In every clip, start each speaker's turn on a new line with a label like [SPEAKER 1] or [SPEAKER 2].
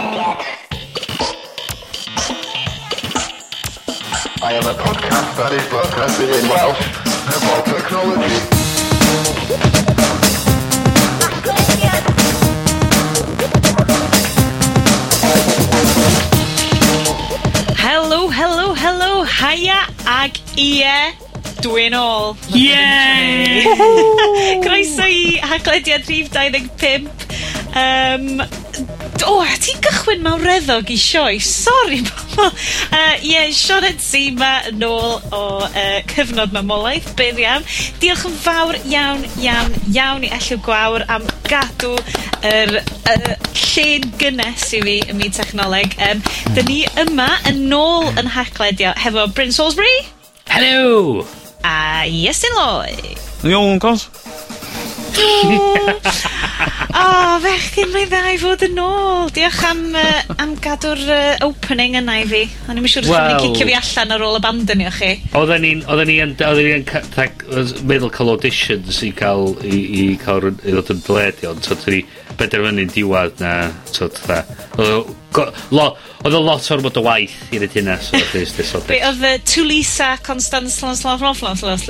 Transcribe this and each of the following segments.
[SPEAKER 1] I am a podcast that is broadcasted in Welsh about technology.
[SPEAKER 2] Helo, helo, helo, haia ag ie, dwi'n ôl.
[SPEAKER 3] Ie!
[SPEAKER 2] Croeso i haglediad rhif 25. Um, O, oh, ti'n gychwyn mawreddog i sioe. Sori, pobl. Uh, yeah, Sean Edsi ma ôl o uh, cyfnod mamolaeth. Bydd iawn. Diolch yn fawr iawn, iawn, iawn i Elliw Gwawr am gadw yr er, uh, lle'n gynnes i fi ym myd technoleg. Um, Dyn ni yma yn nôl yn hacledio hefo Bryn Salisbury.
[SPEAKER 3] Hello!
[SPEAKER 2] A Iestyn Lloyd.
[SPEAKER 4] Iawn, cos.
[SPEAKER 2] O, oh, fechgyn, mae'n dda i fod yn ôl. Diolch am, uh, am gadw'r uh, opening yna i fi. O'n i'n siŵr os
[SPEAKER 3] well,
[SPEAKER 2] chi'n cicio fi allan ar ôl y abandonio chi.
[SPEAKER 3] Oedden ni'n oedden ni'n oedden ni'n meddwl cael auditions i cael i, i cael i ddod yn bledi, ond so ni benderfynu'n diwad na so tha go- lo- odd o lot ormod o waith i neud hynna, so
[SPEAKER 2] Be' odd y Twlisa Constance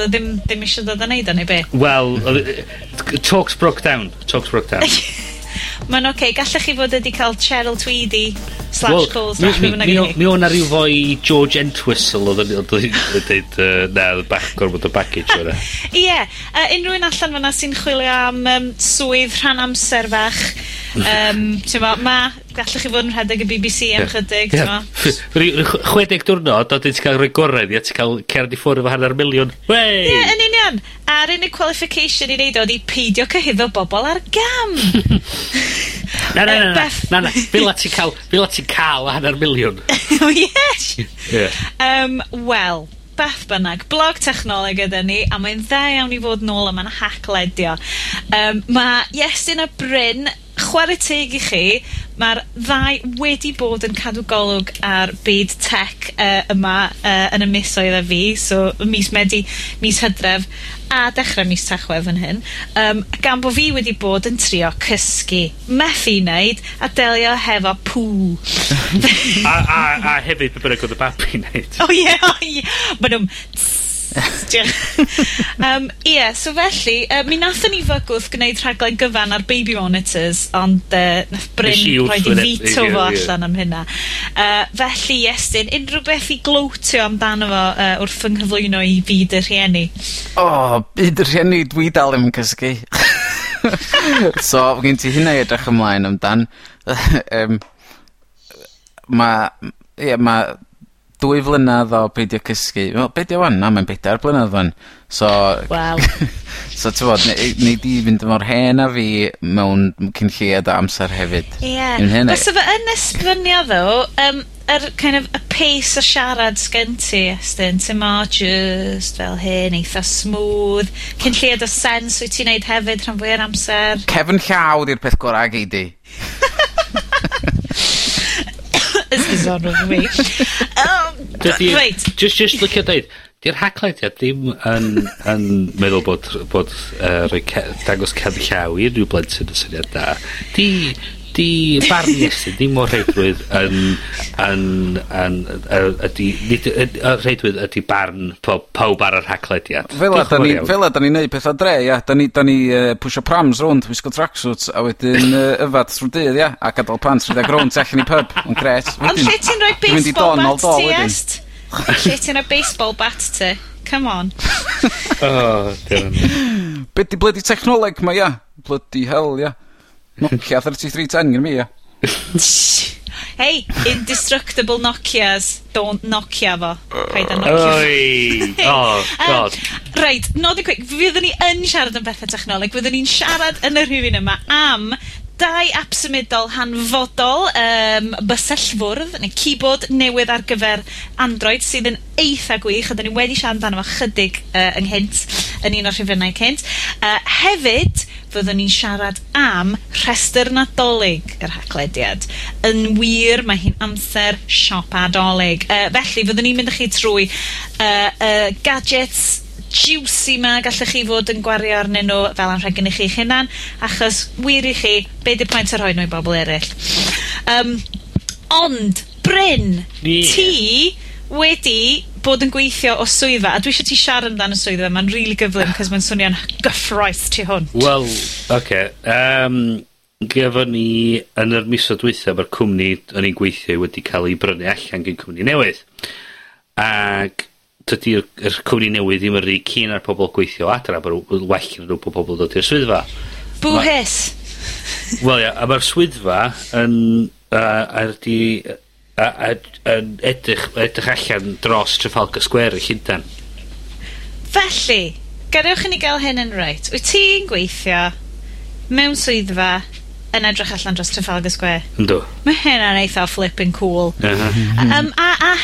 [SPEAKER 2] ddim, ddim eisiau dod yn neud o neu be'?
[SPEAKER 3] Wel, odd talks broke down. Talks broke down.
[SPEAKER 2] Mae'n oce, okay. gallech chi fod wedi cael Cheryl Tweedy slash Cole slash be' bynnag i
[SPEAKER 3] mi o'n 'na ryw foi George Entwistle Oedd yn dweud yn na oedd bach gorfod o baggage e.
[SPEAKER 2] Ie, yeah. uh, yy unrhywun allan fyna sy'n chwilio am um, swydd rhan amser fach, um, t'mo' ma' gallech chi fod yn rhedeg y BBC am chydig. Yeah.
[SPEAKER 3] yeah. 60 diwrnod, oedd ti'n cael rhoi gorau, ia, ti'n cael cerdd i ffwrdd efo hanner miliwn.
[SPEAKER 2] Ie, yn union. A'r unig qualification i wneud oedd i peidio cyhyddo bobl ar gam.
[SPEAKER 3] na, na, na, na, na, na, ti'n cael, fila ti'n cael hanner miliwn.
[SPEAKER 2] oh, yes!
[SPEAKER 3] yeah.
[SPEAKER 2] um, Wel, beth bynnag, blog technoleg ydy ni, a mae'n dda iawn i fod nôl yma'n hacledio. Um, mae Iestyn a Bryn chwarae teg i chi, mae'r ddau wedi bod yn cadw golwg ar byd tech uh, yma uh, yn y misoedd a fi, so mis Medi, mis Hydref, a dechrau mis Tachwedd yn hyn, um, gan bod fi wedi bod yn trio cysgu, methu wneud, a delio hefo pŵ.
[SPEAKER 3] a, a, a hefyd be bynnag oedd y babi wneud.
[SPEAKER 2] O ie, o ie. Ma' nhw'n um, ie, so felly, uh, mi nathon ni fygwth gwneud rhaglen gyfan ar baby monitors, ond uh, nath Bryn
[SPEAKER 3] roid 'i veto
[SPEAKER 2] fo allan am hynna. Uh, felly Iestyn, unrhyw beth i glowtio amdano fo uh, wrth fy nghyflwyno i byd y rhieni?
[SPEAKER 4] O, byd y rhieni dwi dal ddim yn cysgu. so, gen ti hynna i edrych ymlaen amdan. um, ma', ie ma' dwy flynadd o beidio cysgu. Wel beidio 'wan? Na mae'n bedair blynedd 'wan. So...
[SPEAKER 2] Waw.
[SPEAKER 4] so ti'n bod, neu di fynd mor hen a fi mewn cyn lleied a amser hefyd.
[SPEAKER 2] Ie.
[SPEAKER 4] E.
[SPEAKER 2] Fysa fe yn esbonio ddo um, yr kind of y pace o siarad sgen ti Estyn, ti'n ma just fel hyn, eitha smooth, cyn lleid o sens wyt ti'n neud hefyd rhan fwy o'r amser.
[SPEAKER 4] Cefn llaw di'r peth gorau gei di.
[SPEAKER 2] This is on with me. oh,
[SPEAKER 3] Dydy...
[SPEAKER 2] Reit.
[SPEAKER 3] Just, just licio deud, di'r haglediad ddim yn, yn meddwl bod, bod uh, ce, dangos cefn llaw i unrhyw blentyn yn syniad da. Di di barn Iesu, dim o rheidwydd yn, yn, yn, ydy, rheidwydd ydy barn pawb ar y rhaglediad.
[SPEAKER 4] Fel
[SPEAKER 3] a
[SPEAKER 4] da ni'n neud pethau dre, ia. Da ni, da ni uh, pwysio prams rownd, wisgo tracksuits, a wedyn uh, yfad trwy dydd, ia. A gadael pants rhedeg rownd tu allan i pub. Yn gret.
[SPEAKER 2] Ond lle ti'n rhoi baseball bat ti, est? Lle ti'n rhoi baseball bat ti? Come on.
[SPEAKER 3] oh,
[SPEAKER 4] Be di bledi technoleg ma, ia? Bloody hell, ia. Nokia 3310 gyda mi, ia.
[SPEAKER 2] Hei, indestructible Nokias. Don't Nokia fo. Paid â Nokia.
[SPEAKER 3] Oi! Oh, um, God.
[SPEAKER 2] Um, right, nod i quick. Fyddwn ni yn siarad am bethau technoleg. Fyddwn ni'n siarad yn yr rhywun yma am dau app symudol hanfodol um, bysellfwrdd neu keyboard newydd ar gyfer Android sydd yn eitha gwych a dyn ni wedi siarad amdano fo chydig uh, ynghynt yn un o'r rhifrynau cynt. Uh, hefyd, fyddwn ni'n siarad am rhestr nadolig yr hachlediad. Yn wir, mae hi'n amser siop adolyg. Uh, felly, fyddwn ni'n mynd â chi trwy uh, uh, gadgets juicy ma gallech chi fod yn gwario arnyn nhw fel am i chi'ch hunan achos wir i chi be di pwynt yr hoen nhw i bobl eraill um, ond Bryn,
[SPEAKER 3] yeah.
[SPEAKER 2] ti wedi bod yn gweithio o swyddfa, a dwi eisiau ti siarad amdano y swyddfa, mae'n rili really gyflym, cos mae'n swnio'n gyffroes tu hwn.
[SPEAKER 3] Wel, oce. Okay. Um, Gyfon ni yn yr misoedd dwythau, mae'r cwmni yn i'n gweithio wedi cael ei brynu allan gen cwmni newydd. Ac dydy'r er cwmni newydd ddim yn rhy cyn ar pobl gweithio adra, mae'n well yn nhw pobl dod i'r swyddfa.
[SPEAKER 2] Bwhys!
[SPEAKER 3] Wel ia, a mae'r swyddfa yn... Uh, ar di, yn edrych, edrych allan dros Trafalgar Square i Llundain.
[SPEAKER 2] Felly, gadewch i ni gael hyn yn reit. Wyt ti'n gweithio mewn swyddfa yn edrych allan dros Trafalgar Square.
[SPEAKER 3] Ynddo.
[SPEAKER 2] Mae hynna'n eitha flipping cool.
[SPEAKER 3] Uh -huh.
[SPEAKER 2] um, a, a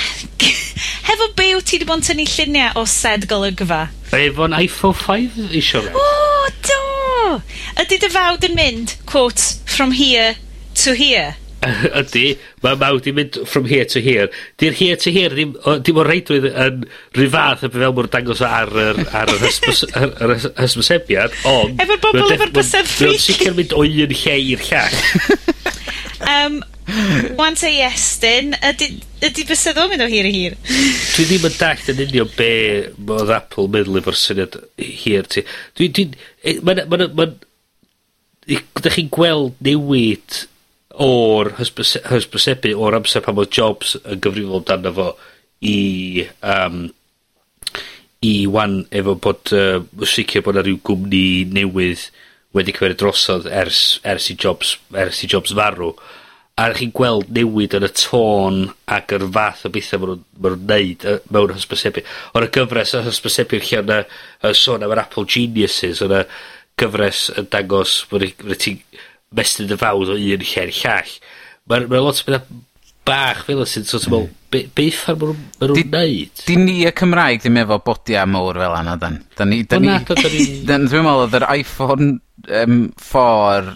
[SPEAKER 2] hefo be wyt ti wedi bod yn tynnu lluniau o sed golygfa?
[SPEAKER 3] Efo'n iPhone 5 isio fe.
[SPEAKER 2] O, do! Ydy dy fawd yn mynd, quote, from here to here?
[SPEAKER 3] ydy, mae maw di mynd from here to here. Di'r here to here, ddim, o, dim o'r reidrwydd yn rhyw fath y fel mwyn dangos ar yr, ar yr hysbysebiad, ond...
[SPEAKER 2] Efo'r bobl efo'r bysedd
[SPEAKER 3] ffrici.
[SPEAKER 2] Mae'n
[SPEAKER 3] sicr mynd o un lle i'r llall.
[SPEAKER 2] um, Wan te Iestyn, ydy, ydy bysedd o'n mynd o hir i hir?
[SPEAKER 3] dwi ddim yn dallt yn union be oedd Apple meddwl efo'r syniad hir ti. Dwi, dwi, mae'n, mae'n, mae'n, da chi'n gweld newid o'r hysbyse- hysbysebu o'r amser pan oedd Jobs yn gyfrifol amdano fo i um, i 'wan efo bod uh, w- sicir bo' 'na ryw gwmni newydd wedi cymeryd drosodd ers ers i Jobs ers i Jobs farw. A chi'n gweld newid yn y tôn ac yr fath o bethau maen nhw'n ma' nw'n neud yy mewn hysbysebu. o'r 'na gyfres o hysbysebu lle yna 'na sôn am yr Apple Geniuses o' gyfres yn dangos bod ti'n mestyn yn fawr o un lle i'r llall. Mae'n ma lot o bethau bach fel y sy'n sort of fel, be, beth ar maen nhw'n neud?
[SPEAKER 4] Di ni y Cymraeg ddim efo bodia mowr fel anna, dan. Da ni, da ni, dan, dwi'n meddwl oedd yr iPhone um, 4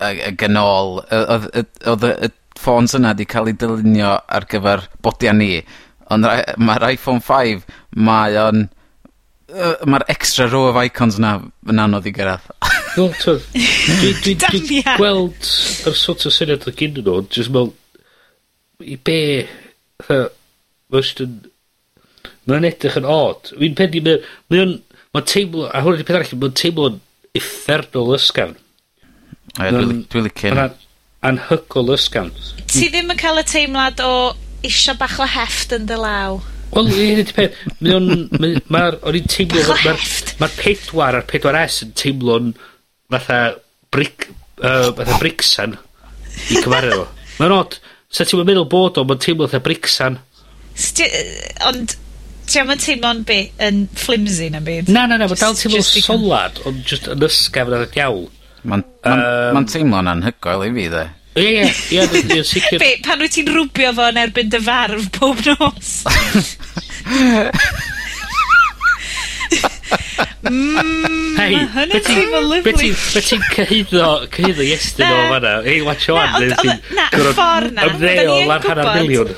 [SPEAKER 4] y gynol, oedd y ffôns yna wedi cael ei dylunio ar gyfer bodia ni, ond mae'r iPhone 5, mae o'n uh, mae'r extra row of icons 'na yn anodd i gyrradd.
[SPEAKER 3] Wel t'od dwi dwi dwi gweld yr sort o syniad odd gyn nhw, jyst mewn, i be' fatha ma' jyst yn mae'n edrych yn od. Fi'n pen mae'n, mae'n mae teimlo a hwn ydi peth arall mae'n teimlo'n effernol ysgafn.
[SPEAKER 4] O ie dwi dwi licio
[SPEAKER 3] Mae'n Anhygol ysgafn.
[SPEAKER 2] Ti ddim yn cael y teimlad o isio bach o hefft yn dy law.
[SPEAKER 3] Wel, hyn ydy peth. Mae o'n... Mae'r... O'n i'n teimlo... Mae'r ma pedwar a'r pedwar S yn teimlo'n fatha bric... Uh, fatha bricsan i cymaru fo. Mae'n od. Sa ti'n meddwl bod o, mae'n teimlo fatha bricsan.
[SPEAKER 2] Ond... ti am yn teimlo'n be, yn flimsy na byd?
[SPEAKER 3] Na, na, na,
[SPEAKER 2] mae
[SPEAKER 3] dal
[SPEAKER 2] teimlo'n
[SPEAKER 3] solad, ond just yn ysgaf yn adeg iawn.
[SPEAKER 4] Mae'n ma
[SPEAKER 3] uh,
[SPEAKER 4] ma teimlo'n anhygoel i fi, dde.
[SPEAKER 3] Ie, ie, ie, ie, sicr.
[SPEAKER 2] Be, pan wyt ti'n rwbio fo yn erbyn dy farf pob nos? mm, Hei,
[SPEAKER 3] be ti'n
[SPEAKER 2] teimlo lyfli.
[SPEAKER 3] be ti'n cyhyddo, cyhyddo iestyn o fanna? Ei, watch o
[SPEAKER 2] Na, na, ffordd na.
[SPEAKER 3] Ymddeol ar hanner miliwn.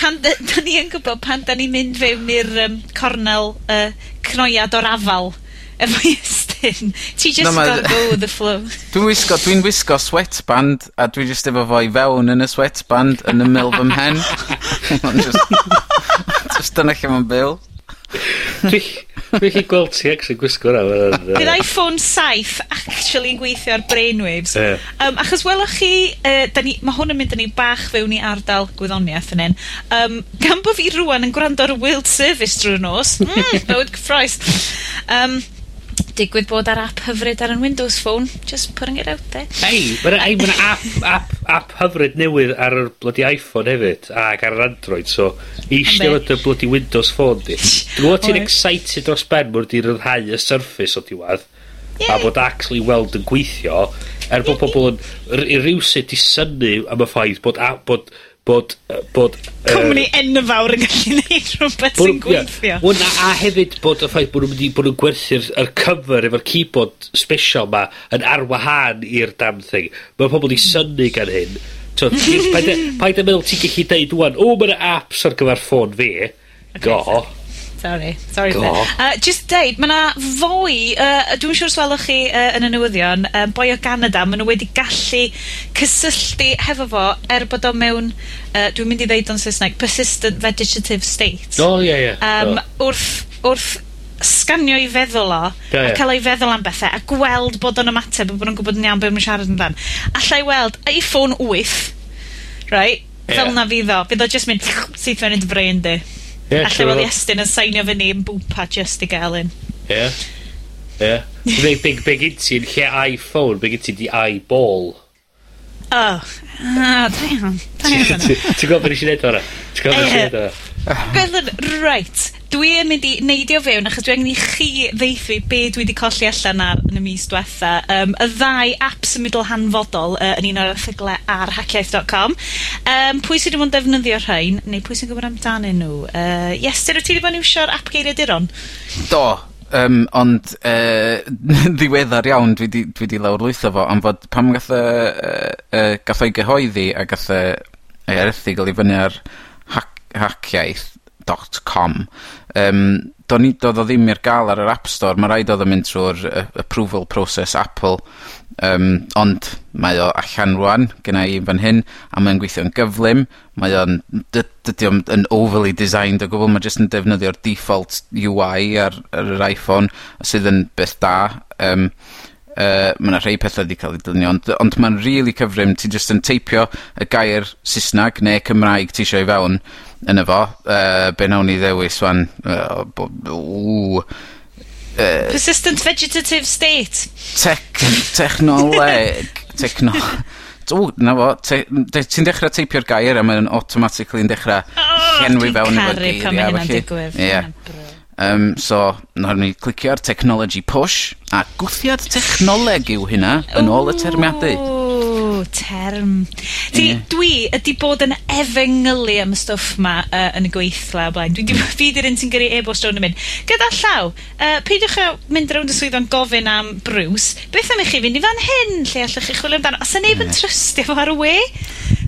[SPEAKER 2] Pan, da ni yn gwybod pan da ni'n mynd fewn i'r um, cornel uh, cnoiad o'r afal efo Iestyn. Ti just
[SPEAKER 4] Na ma'...
[SPEAKER 2] ...gotta go with the flow.
[SPEAKER 4] Dwi'n wisgo dwi'n wisgo sweatband a dwi just efo fo i fewn yn y sweatband yn y mil fy mhen. just jyst dyna lle mae'n byw.
[SPEAKER 3] Dwi chi gweld ti actually gwisgo hwnna.
[SPEAKER 2] Bydd iPhone 7 actually yn gweithio ar brainwaves.
[SPEAKER 3] Yeah.
[SPEAKER 2] Um, achos welwch chi, uh, da ni, mae hwn yn mynd yn ei bach fewn i ardal gwyddoniaeth yn un. Um, gan bod fi rwan yn gwrando ar y World Service drwy'r nos, mm, bywyd cyffroes. Um, digwydd bod ar app hyfryd ar yn Windows Phone. Just putting it out there.
[SPEAKER 3] Ei, mae'n ei, ma app, app, app hyfryd newydd ar y bloody iPhone hefyd, ac ar yr Android, so eisiau fod y bloody Windows Phone di. Dwi'n gwybod ti'n excited dros ben mwr di ryddhau y surface o diwedd, a bod actually weld yn gweithio, er bod pobl yn rhywsyd i synnu am y ffaith bod, bod, bod bod, bod...
[SPEAKER 2] Cwmni uh, enfawr yn gallu neud rhywbeth sy'n gweithio.
[SPEAKER 3] Yeah, Wna, a hefyd bod y ffaith bod nhw'n mynd i bod nhw'n gwerthu'r cyfer efo'r keyboard special ma yn arwahan i'r damn thing. Mae pobl i hmm. synnu gan hyn. So, Paid e- yn e meddwl ti'n gallu deud wwan, o, mae'n apps ar gyfer ffôn fi. Okay, Go.
[SPEAKER 2] Sorry sorry.
[SPEAKER 3] Go.
[SPEAKER 2] Uh, just deud, mae yna fwy, uh, dwi'n siŵr swelwch chi uh, yn y newyddion, uh, boi o Canada, maen nhw wedi gallu cysylltu hefo fo er bod o mewn, uh, dwi'n mynd i ddeud o'n Saesneg, persistent vegetative state.
[SPEAKER 3] O, ie, ie.
[SPEAKER 2] Um,
[SPEAKER 3] oh.
[SPEAKER 2] Wrth, wrth sganio i feddwl o,
[SPEAKER 3] yeah,
[SPEAKER 2] yeah.
[SPEAKER 3] a
[SPEAKER 2] cael ei feddwl am bethau, a gweld bod o'n ymateb, a bod o'n gwybod yn iawn beth mae'n siarad amdan. Alla i weld iPhone 8, right?
[SPEAKER 3] Yeah.
[SPEAKER 2] Fel na fydd o. Fydd o just mynd syth fewn i'n brain di.
[SPEAKER 3] Yeah,
[SPEAKER 2] Alla
[SPEAKER 3] sure
[SPEAKER 2] oedd Iestyn yn seinio fyny yn bwpa just i gael un.
[SPEAKER 3] Ie. Ie. Be, be, be gyd ti'n lle iPhone, be gyd ti'n di eyeball.
[SPEAKER 2] Oh, ah, da iawn. Da iawn.
[SPEAKER 3] Ti'n gwybod beth nes i o'r? Ti'n gwybod beth
[SPEAKER 2] nes
[SPEAKER 3] i wneud o'n
[SPEAKER 2] Gwelwn, right dwi yn mynd i neidio fewn, achos dwi angen i chi ddeuthu be' dwi wedi colli allan ar yn y mis diwetha. Um, y ddau apps yn symudol hanfodol uh, yn un o'r erthygle ar hackiaeth.com. Um, pwy sydd wedi bod yn defnyddio rhain, neu pwy sy'n gwbod amdanyn nhw? Uh, yes, dyn nhw ti wedi bod yn iwsio'r ap geiriaduron?
[SPEAKER 4] Do, um, ond uh, ddiweddar iawn dwi 'di dwi 'di lawrlwytho fo, ond fod pam gath uh, uh, gath o'i gyhoeddi a gath y ei erthygl i fyny ar Hac- dot com. Yym do'n i... Doedd o ddim i'r gael ar yr App Store. mae rhaid oedd o'n mynd trwy'r uh, approval process Apple. Um, ond mae o allan rwan genna i fan hyn a mae'n gweithio'n gyflym. Mae o'n dy- dydi o'm yn overly designed o gwbl mae jyst yn defnyddio'r default UI ar ar yr Iphone sydd yn beth da. Um, uh, mae yna rhai pethau wedi cael ei dynnu ond ond mae'n rili cyfrym. Ti jyst yn teipio y gair Saesnag neu Cymraeg ti eisiau i fewn yn efo, uh, be' nawn ni ddewis ŵan uh, bo- ww.
[SPEAKER 2] Persistent vegetative state.
[SPEAKER 4] Tec- technoleg techno ww 'na fo te- de- ti'n dechrau teipio'r gair a mae'n automatically yn dechra llenwi fewn efo'r
[SPEAKER 2] geiria
[SPEAKER 4] felly. Ie. Um, so nawr ni clicio ar technology push, a gwthiad technoleg yw hynna yn ôl y termiadau.
[SPEAKER 2] W! Term. Ti, dwi ydi bod yn efengylu am y stwff 'ma uh, yn y gweithla o blaen. Dwi 'di mm. fi 'di'r un sy'n gyrru e-bost rownd yn mynd, gyda llaw, uh, peidiwch â mynd rownd y swyddfa'n gofyn am Bruce. Beth am i chi fynd i fan hyn lle allwch chi chwilio amdano? A sa neb yn trystio fo ar y we.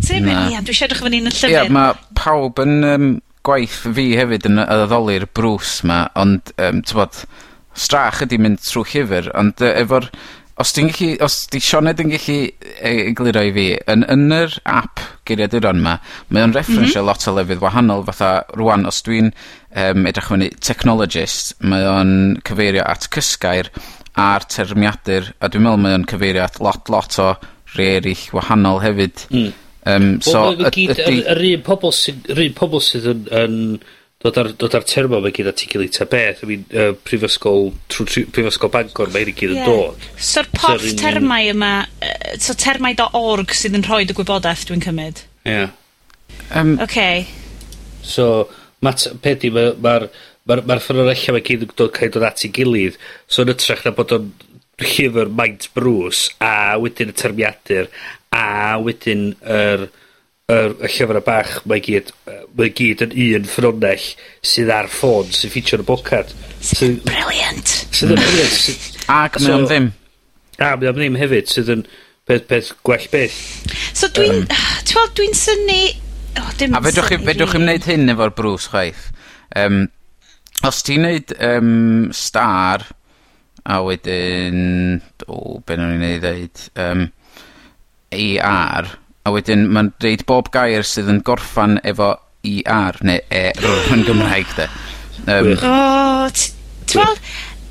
[SPEAKER 2] Sa neb yn, ia, dwi eisiau edrych fyny yn
[SPEAKER 4] y
[SPEAKER 2] llyfr.
[SPEAKER 4] Ia, ma' pawb yn Um, gwaith fi hefyd yn yy addoli'r brws 'ma ond yym bod, strach ydi mynd trwy llyfr, ond uh, efo'r os ti'n gallu os 'di Sioned yn gallu e- egluro i fi yn yn yr app geiriaduron 'ma mae o'n referensio mm -hmm. ...lot o lefydd wahanol fatha rwan, os dwi'n um, edrych fyny technologist mae o'n cyfeirio at cysgair a'r termiadur a dwi'n meddwl mae o'n cyfeirio at lot lot o rei eraill wahanol hefyd. Mm. Um, so,
[SPEAKER 3] well, gyd,
[SPEAKER 4] ydy...
[SPEAKER 3] yr, yr un pobl sydd, yr un pobl sydd yn, yn dod ar, dod ar termo mae gyd articulate ta beth, I mean, uh, prifysgol, trwy prifysgol Bangor, mae hyn i gyd yn
[SPEAKER 2] yeah.
[SPEAKER 3] dod.
[SPEAKER 2] So'r porth
[SPEAKER 3] so,
[SPEAKER 2] termau yma, so termau.org sydd yn rhoi dy gwybodaeth dwi'n cymryd.
[SPEAKER 3] Ie. Yeah.
[SPEAKER 4] Um,
[SPEAKER 2] okay.
[SPEAKER 3] So, mat, pedi, mae'r ma ma ma ma allan mae gyd yn dod, cael dod at ei gilydd, so yn ytrach na bod o'n llyfr maint brws a wedyn y termiadur a wedyn yr, yr, y llyfrau bach, mae gyd, mae gyd yn un ffynonell sydd ar ffôn, sy'n ffeitio y bocad. Sy'n
[SPEAKER 2] briliant.
[SPEAKER 3] Sydd yn briliant.
[SPEAKER 4] Ac mae o'n ddim.
[SPEAKER 3] A, mae o'n ddim hefyd, sydd yn peth, peth gwell beth.
[SPEAKER 2] So dwi'n, um, ti'n dwi'n syni... Oh,
[SPEAKER 4] a fedrwch chi, fedrwch chi wneud hyn efo'r Bruce chwaith. Um, os ti'n neud um, star, a wedyn... O, oh, ben o'n i'n ei ddeud... Um, i ar, a wedyn mae'n deud bob gair sydd yn gorffan efo ER, neu ER yn Gymraeg, de. Um,
[SPEAKER 2] o, oh,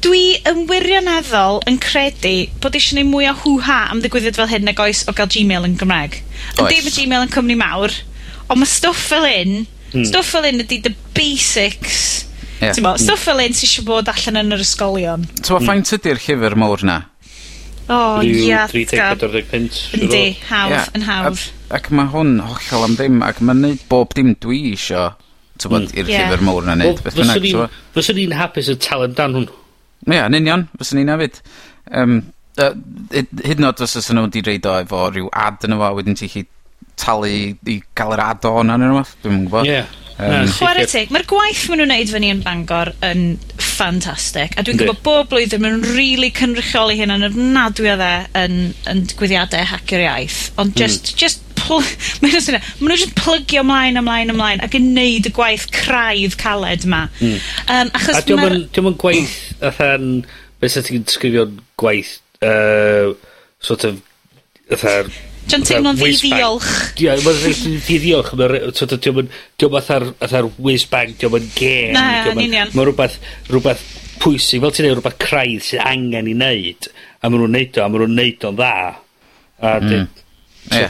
[SPEAKER 2] dwi yn wirioneddol yn credu bod eisiau gwneud mwy o hw-ha am ddigwyddiad fel hyn nag oes o gael Gmail yn Gymraeg. Yn dim y Gmail yn cwmni mawr, ond mae stwff fel hyn,
[SPEAKER 3] hmm.
[SPEAKER 2] stwff fel hyn ydy the basics. Yeah. Mo, hmm. stwff fel hyn sy'n siŵr bod allan yn yr ysgolion.
[SPEAKER 4] Ti'n faint hmm. ydy'r llyfr mawr na?
[SPEAKER 2] O ia.
[SPEAKER 3] punt.
[SPEAKER 2] Yndi, hawdd, yn hawdd.
[SPEAKER 4] Ac mae hwn hollol am ddim, ac mae'n neud bob dim dwi isio, tybod,
[SPEAKER 3] mm.
[SPEAKER 4] i'r
[SPEAKER 2] yeah.
[SPEAKER 4] llyfr mawr na neud, beth bynnag.
[SPEAKER 3] Fyswn i'n hapus y tal amdan hwn.
[SPEAKER 4] Ia, yn union, fyswn i'n hefyd. Um, uh, hyd yn oed os ydyn nhw wedi reid o efo rhyw ad yn efo, wedyn ti chi talu i gael yr ad o'n anna nhw, dwi'n gwybod.
[SPEAKER 3] Ie.
[SPEAKER 4] Yeah.
[SPEAKER 3] Um,
[SPEAKER 2] Chwarae teg, mae'r gwaith maen nhw'n neud fyny yn Bangor yn ffantastig. A dwi'n gwybod bob blwyddyn maen nhw'n rili really cynrychioli hyn yn ofnadwy o dde yn, yn digwyddiadau hacio'r iaith. Ond hmm. just, mm. just Mae'n nhw'n ma nhw just plygio ymlaen, ymlaen, ymlaen ac yn neud y gwaith craidd caled ma. Mm. Um, achos
[SPEAKER 3] a diolch yn ma... gwaith a rhan beth sy'n ti'n sgrifio'n gwaith uh, sort of fatha'r
[SPEAKER 2] Dwi'n teimlo'n ddi ddiolch.
[SPEAKER 3] Ie, mae'n rhaid i ddi ddiolch. Diolch yn fatha'r fatha whiz bang, diolch yn gen.
[SPEAKER 2] Na, yn union.
[SPEAKER 3] Mae'n rhywbeth, rhywbeth pwysig, fel ti'n neud rhywbeth craidd sydd angen i wneud. a maen nhw'n neud o, a maen nhw'n neud o'n dda. A mm.
[SPEAKER 4] Ie.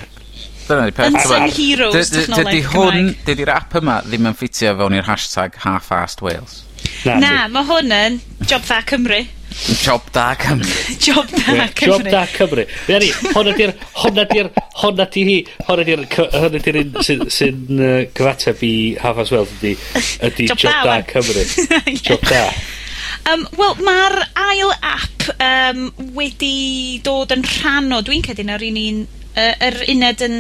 [SPEAKER 4] Dyna ni peth.
[SPEAKER 2] Unsung heroes, technoleg Cymraeg.
[SPEAKER 4] Dydy'r app yma ddim yn ffitio fewn i'r hashtag half-assed Wales.
[SPEAKER 2] Na, mae hwn yn job dda Cymru.
[SPEAKER 4] Job da Cymru.
[SPEAKER 2] Job da Cymru.
[SPEAKER 3] Job da Cymru. Fe ni, hwnna di'r, hwnna di'r, hwnna di hi, hwnna di'r, hwnna di'r un sy'n sy uh, cyfateb i Hafas Weld ydi, ydi
[SPEAKER 2] Job,
[SPEAKER 3] job
[SPEAKER 2] da,
[SPEAKER 3] da Cymru. Job da.
[SPEAKER 2] Um, Wel, mae'r ail app um, wedi dod yn rhan o, dwi'n cedyn, ar un un, uh, yr uned yn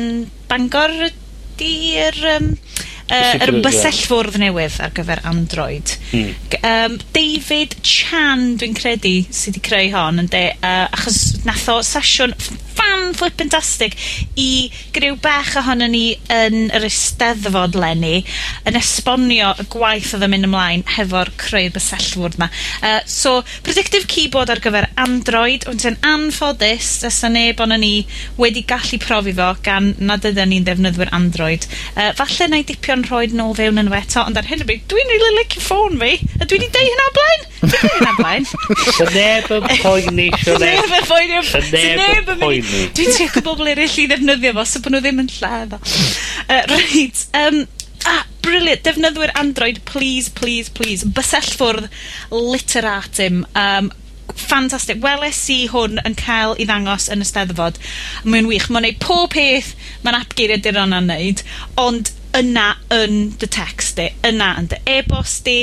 [SPEAKER 2] Bangor, ydy'r... Um, uh, yr bysellfwrdd newydd ar gyfer Android.
[SPEAKER 3] Hmm.
[SPEAKER 2] Um, David Chan, dwi'n credu, sydd wedi creu hon, yn de, uh, achos nath o sesiwn fan flippin' tastic i griw bach ohono ni yn yr Eisteddfod lenni yn esbonio y gwaith oedd yn mynd ymlaen hefo'r creu'r bysellfwrdd yma. Uh, so, predictive keyboard ar gyfer Android, ond yn anffodus, does 'na neb ond ni wedi gallu profi fo gan nad ydyn ni'n ddefnyddwyr Android. Uh, falle 'na i dipio'n rhoi nôl fewn yn fo eto, ond ar hyn o bryd, dwi'n rili licio ffôn fi. A dwi 'di deud hynna o blaen? Dwi'n deud hynna o blaen.
[SPEAKER 3] 'Sa neb yn poeni Sioned.
[SPEAKER 2] 'Sa
[SPEAKER 3] neb
[SPEAKER 2] yn poeni.
[SPEAKER 3] 'Sa neb yn poeni.
[SPEAKER 2] Dwi'n trio gwybod bobl eraill i ddefnyddio fo, so bod nhw ddim yn lladd. efo. Uh, right, um, Ah, brilliant. Defnyddwyr Android, please, please, please. Bysellfwrdd literatum. Um, ffantastig. Weles i hwn yn cael i ddangos yn y steddfod. Mae'n wych. Mae'n neud pob peth mae'n app apgeiriaduron a'n neud. Ond yna yn dy text di, yna yn dy e-bost di,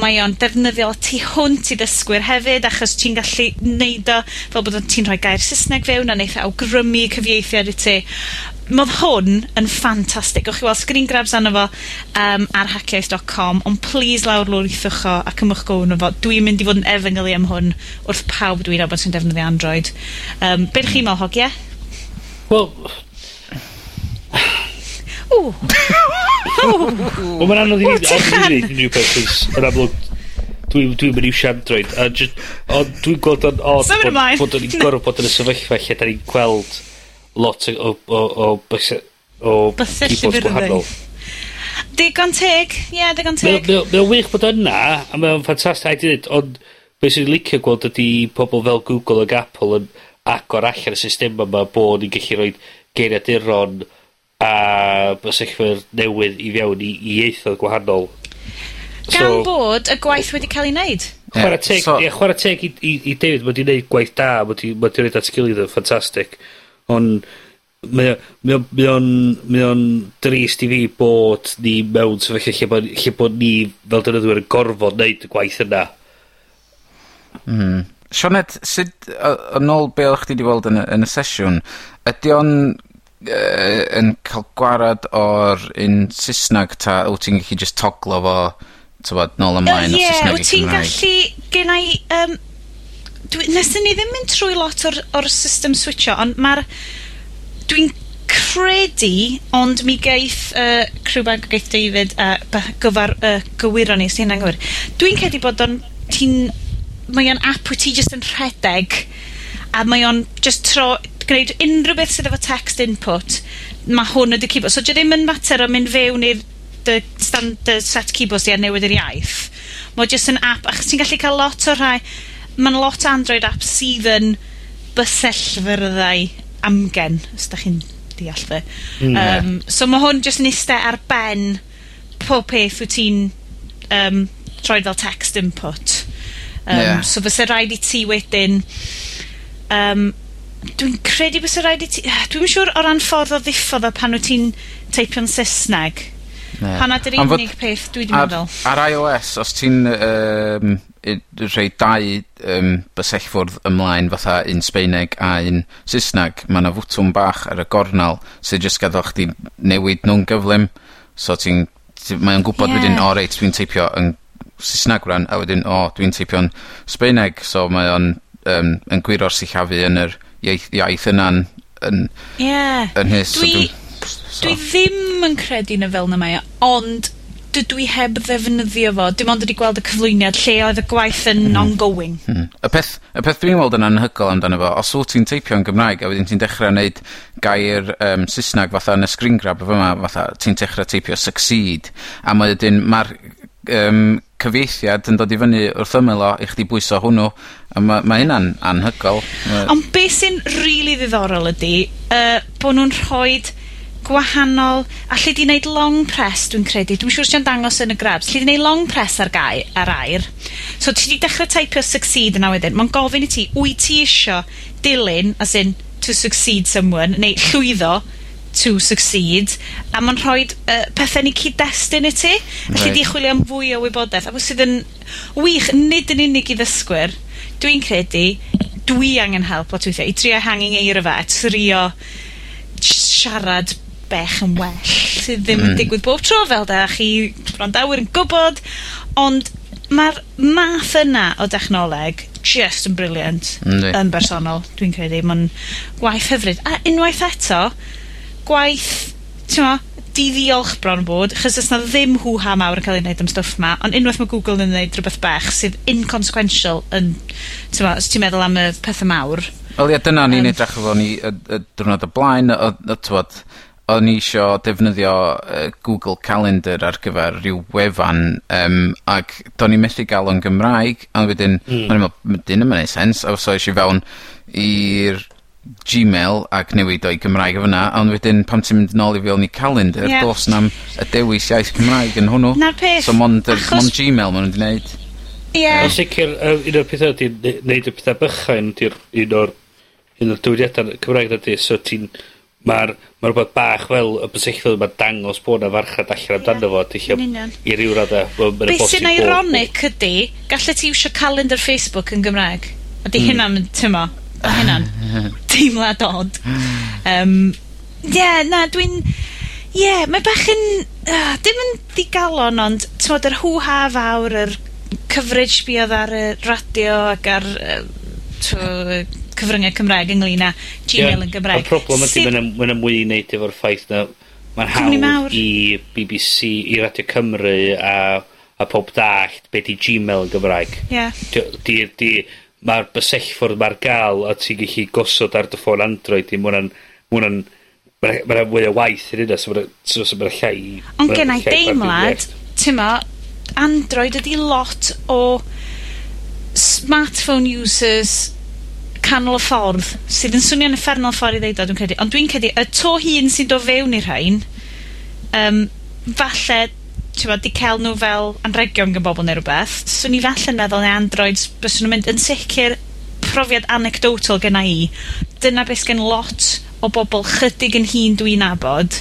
[SPEAKER 2] mae o'n defnyddiol tu hwnt i ddysgwyr hefyd, achos ti'n gallu neud o fel bod ti'n rhoi gair Saesneg fewn a neitha e awgrymu cyfieithiad i ti. Modd hwn yn ffantastig. Gwch chi weld screen grabs arno fo um, ar hackiaeth.com, ond please lawr lwrithwch o ac ymwch gofyn fo. Dwi'n mynd i fod yn efengylu am hwn wrth pawb dwi'n abod sy'n defnyddio Android. Um, Be'r chi'n mewn hogiau?
[SPEAKER 3] Wel,
[SPEAKER 2] Ww!
[SPEAKER 3] Wel, mae'n anodd i ni wneud unrhyw beth, cys yn amlwg, dwi'n dwi mynd iwsio Android, a just, ond dwi'n gweld o'n odd
[SPEAKER 2] Symud
[SPEAKER 3] bod,
[SPEAKER 2] ymlaen.
[SPEAKER 3] bod o'n gorfod bod yn y sefyllfa lle da ni'n gweld lot o, o, o, o, o
[SPEAKER 2] Bysau
[SPEAKER 3] keyboards
[SPEAKER 2] llyfr
[SPEAKER 3] yn.
[SPEAKER 2] Digon teg, ie, yeah, digon teg.
[SPEAKER 3] mae- mae o'n wych bod yna, a mae'n ffantastig i ddweud, ond beth sy'n licio gweld ydy pobl fel Google ac Apple yn agor allan y system yma bod ni'n gallu rhoi geiriaduron a bysellfyr newydd i fewn i, i ieithoedd gwahanol.
[SPEAKER 2] So, Gan bod y gwaith wedi cael ei wneud.
[SPEAKER 3] Chwarae teg,
[SPEAKER 4] so,
[SPEAKER 3] ie, chwarae teg i, i, i David, mae wedi wneud gwaith da, mae wedi ma wneud at gilydd yn ffantastig. Ond mae o'n drist i fi bod ni mewn sefyllfa lle, bod, lle bod ni fel dynnyddwyr yn gorfod wneud y gwaith yna. Mm.
[SPEAKER 4] Sionet, sut, yn ôl be o'ch ti wedi weld yn y, yn y sesiwn, ydy o'n uh, yn cael gwarad o'r un Saesneg 'ta wyt ti'n gallu just toglo fo t'mod nôl ymlaen mlaen...
[SPEAKER 2] Yy ie.
[SPEAKER 4] ...o Sysnag i
[SPEAKER 2] Cymraeg? Wt
[SPEAKER 4] ti'n
[SPEAKER 2] gallu gen i, um, dwi neswn ni ddim mynd trwy lot o'r o'r system switcho, ond mae'r, dwi'n credu ond mi geith uh, crew bag geith David a by- gyfar uh, gywiro ni os hynna'n gywir dwi'n credu bod o'n ti'n mae o'n app wyt ti just yn rhedeg a mae o'n just tro gwneud unrhyw beth sydd efo text input, mae hwn ydy keyboard. So, dy ddim yn mater o mynd fewn i'r dy standard set keyboards di a newid yr iaith. Mae jyst yn app, achos ti'n gallu cael lot o rhai, mae'n lot o Android apps sydd yn bysellfyrddau amgen, os da chi'n deall fe. Mm, yeah. Um, so mae hwn jyst yn eistedd ar ben pob peth wyt ti'n um, troi fel text input. Um,
[SPEAKER 4] yeah.
[SPEAKER 2] So fysa rhaid i ti wedyn um, Dwi'n credu bys rhaid i ti... Dwi'n siŵr o ran ffordd o ddiffodd o pan wyt ti'n teipio'n Saesneg.
[SPEAKER 4] Yeah.
[SPEAKER 2] Honna dy'r unig peth dwi wedi meddwl.
[SPEAKER 4] Ar iOS, os ti'n um, rhoi dau um, bysellfwrdd ymlaen fatha un Sbeineg a un Saesneg, mae yna fwtwm bach ar y gornal sydd jyst gaddo chdi newid nhw'n gyflym. So ti'n... Ti, mae o'n gwybod
[SPEAKER 2] yeah.
[SPEAKER 4] wedyn, o reit, dwi'n teipio yn Saesneg rhan, a wedyn, o, dwi'n teipio'n Sbeineg. So mae o'n um, yn gwiro'r sillafu yn yr iaith, iaith yna'n yn,
[SPEAKER 2] yeah.
[SPEAKER 4] yn hys.
[SPEAKER 2] Dwi,
[SPEAKER 4] so,
[SPEAKER 2] dwi ddim yn credu na fel na mae, e, ond dydw i heb ddefnyddio fo. Dim ond wedi gweld y cyflwyniad lle oedd y gwaith yn mm. ongoing.
[SPEAKER 4] Mm. Y peth, y peth dwi'n weld yn anhygol amdano fo, os wyt ti'n teipio yn Gymraeg a wedyn ti'n dechrau wneud gair um, Saesneg fatha yn y screen grab o fyma, fatha ti'n dechrau teipio succeed, a wedyn mae'r um, cyfieithiad yn dod i fyny wrth ymyl o i chdi bwyso hwnnw a mae ma' hynna'n anhygol. Yy.
[SPEAKER 2] Ond beth sy'n rili ddiddorol ydy uh, bod nhw'n rhoid gwahanol, a lle 'di wneud long press dwi'n credu, dwi'n siŵr sy'n dangos yn y grabs lle 'di wneud long press ar gai ar air, so ti 'di dechrau teipio succeed yna wedyn, mae'n gofyn i ti wyt ti isio dilyn as in to succeed someone neu llwyddo to succeed, a mae'n rhoi uh, pethau ni cyd-destun i ti.
[SPEAKER 4] Right.
[SPEAKER 2] Di chwilio am fwy o wybodaeth, a sydd yn wych, nid yn unig i ddysgwyr, dwi'n credu, dwi angen help o weithiau, i trio hanging eir fe, a trio siarad bech yn well, sydd ddim mm. yn hmm. digwydd bob tro fel da, chi brondawyr yn gwybod, ond mae'r math yna o dechnoleg just yn briliant
[SPEAKER 4] mm,
[SPEAKER 2] yn bersonol, dwi'n credu. Mae'n gwaith hyfryd. A unwaith eto, gwaith, t'mo', di-ddiolch bron bod, achos ys 'na ddim hw ha mawr yn cael ei wneud am stwff 'ma, ond unwaith mae Google yn wneud rhywbeth bech sydd inconsequential yn, ti'n t'mo', os ti'n meddwl am y pethau mawr...
[SPEAKER 4] Wel ie, dyna ni'n
[SPEAKER 2] i'n
[SPEAKER 4] edrych efo ni y y diwrnod o blaen, o- o t'mod, o'n i isio defnyddio yy Google Calendar ar gyfer rhyw wefan, um, ac do'n i methu gael o'n Gymraeg, ond wedyn... mm. ...o'n i'n meddwl, 'dyn yma'n ei sens. A so es i fewn i'r Gmail ac newid o'i Gymraeg efo na, ond wedyn pam ti'n mynd yn ôl i fewn i calendar, yeah. dos na'm y dewis iaith Cymraeg yn hwnnw.
[SPEAKER 2] Na'r peth.
[SPEAKER 4] So mond,
[SPEAKER 2] achos...
[SPEAKER 4] mond Gmail maen nhw'n wedi wneud.
[SPEAKER 2] Ie. Yeah.
[SPEAKER 3] Yn sicr, un o'r pethau ydy, neud y pethau bychain, ydy'r un o'r un o'r dywediadau Cymraeg ydy, so ti'n Mae'r ma rhywbeth bach fel y bysellfydd mae'n dangos bod na farchad allan amdano fo. Ti'n i ryw radda
[SPEAKER 2] beth sy'n ironic ydy, gallet ti iwsio calendar Facebook yn Gymraeg. Ydy mm. hynna'n, ti'n mo? ma' hynna'n teimlad od. Um, yeah, na dwi'n, ie, yeah, mae bach yn, Uh, dim yn digalon, ond ti'n modd yr hw ha fawr, yr coverage buodd ar y radio ac ar uh, t'wo' cyfryngau Cymraeg ynglyn â Gmail yn Gymraeg.
[SPEAKER 3] Y problem ydy,
[SPEAKER 2] Sut...
[SPEAKER 3] mae'n yna mwy i wneud efo'r ffaith na mae'n hawdd i BBC, i Radio Cymru a, a pob dallt be di Gmail yn Gymraeg.
[SPEAKER 2] Ie. Yeah.
[SPEAKER 3] Di, di, di mae'r bysellfwrdd mae'r gael a ti'n gallu gosod ar dy ffôn Android i Ma' wnna'n, mae'n mwy o waith yn yna so mae'n so, so ma' llai...
[SPEAKER 2] Ond
[SPEAKER 3] gennai
[SPEAKER 2] deimlad, t'mo', Android ydi lot o smartphone users canol y ffordd, sydd yn swnio'n effernol ffordd i ddeud o, dwi'n credu. Ond dwi'n credu, y to hun sy'n do fewn i'r rhain, um, falle ti'n bod, 'di cael nhw fel anregion gan bobl neu rhywbeth. 'swn i falle'n meddwl neu androids bys nhw'n mynd, yn sicr profiad anecdotal gyna i, dyna beth gen lot o bobl chydig yn hun dwi'n nabod,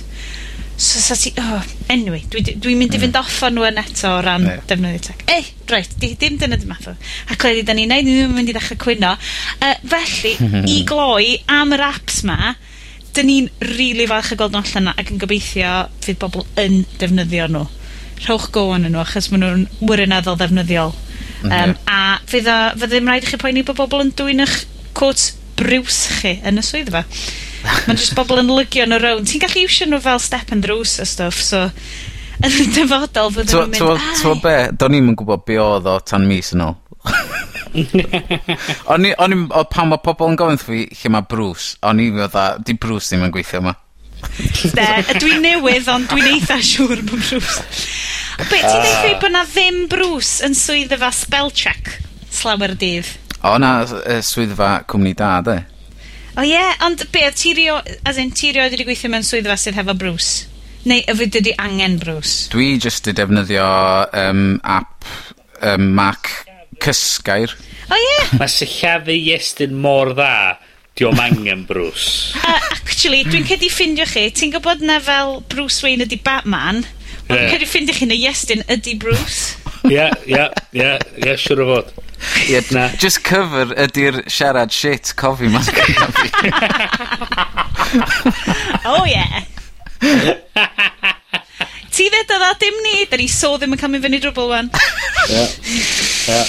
[SPEAKER 2] so 'sa ti, oh, anyway, dwi'n dwi mynd i fynd mm. off o'n nw yn eto o ran defnyddio tech. Ei, reit, 'di dim dyna dim math o, a cleddu da ni'n neud, ni ddim yn mynd i ddechrau cwyno, Uh, felly, i gloi am yr apps 'ma, 'dyn ni'n rili really falch o gweld nhw allan 'na, ac yn gobeithio fydd bobl yn defnyddio nhw rhowch go yn nhw achos maen nhw'n wirioneddol ddefnyddiol. Um, a fydd o, fydd ddim rhaid i chi poeni bod bobl yn dwyn eich quote briws chi yn y swyddfa. Mae'n just bobl yn lygio nw rown. Ti'n gallu iwsio nhw fel step and drws a stuff, so yn y dyfodol fydden nw'n mynd
[SPEAKER 4] ai... Be'? Do'n i'm yn gwybod be' oedd o tan mis yn ôl. o'n i, o'n i, pan mae pobl yn gofyn fi lle mae Bruce, o'n i fatha, di Bruce ddim yn gweithio yma.
[SPEAKER 2] De, dwi'n newydd, ond dwi'n eitha siŵr bod Bruce. Be, ti'n uh. Ah. dweud bod na ddim Bruce yn swyddfa spell check slawer dydd?
[SPEAKER 4] O, na e, swyddfa cwmni da, de.
[SPEAKER 2] O ie, yeah, ond be, ti rio, as in, ti rio wedi gweithio mewn swyddfa sydd hefo Bruce? Neu y fyd ydi angen Bruce?
[SPEAKER 4] Dwi jyst wedi defnyddio um, app um, Mac Cysgair.
[SPEAKER 2] O ie! Yeah.
[SPEAKER 3] Mae sillafu Iestyn mor dda Diolch angen Bruce.
[SPEAKER 2] Uh, actually, dwi'n cedi ffindio chi, ti'n gwybod na fel Bruce Wayne ydi Batman, ond
[SPEAKER 3] yeah.
[SPEAKER 2] dwi'n cedi ffindio chi na Iestyn ydi Bruce.
[SPEAKER 3] Ie, ie, ie, ie, siwr o fod.
[SPEAKER 4] Ie,
[SPEAKER 3] na.
[SPEAKER 4] Just cover ydy'r siarad shit cofi ma'n
[SPEAKER 2] oh yeah. ti ddeud o dda, dim ni. da ni so ddim yn cael mynd fyny drwbl 'wan.
[SPEAKER 3] Ie. Ie.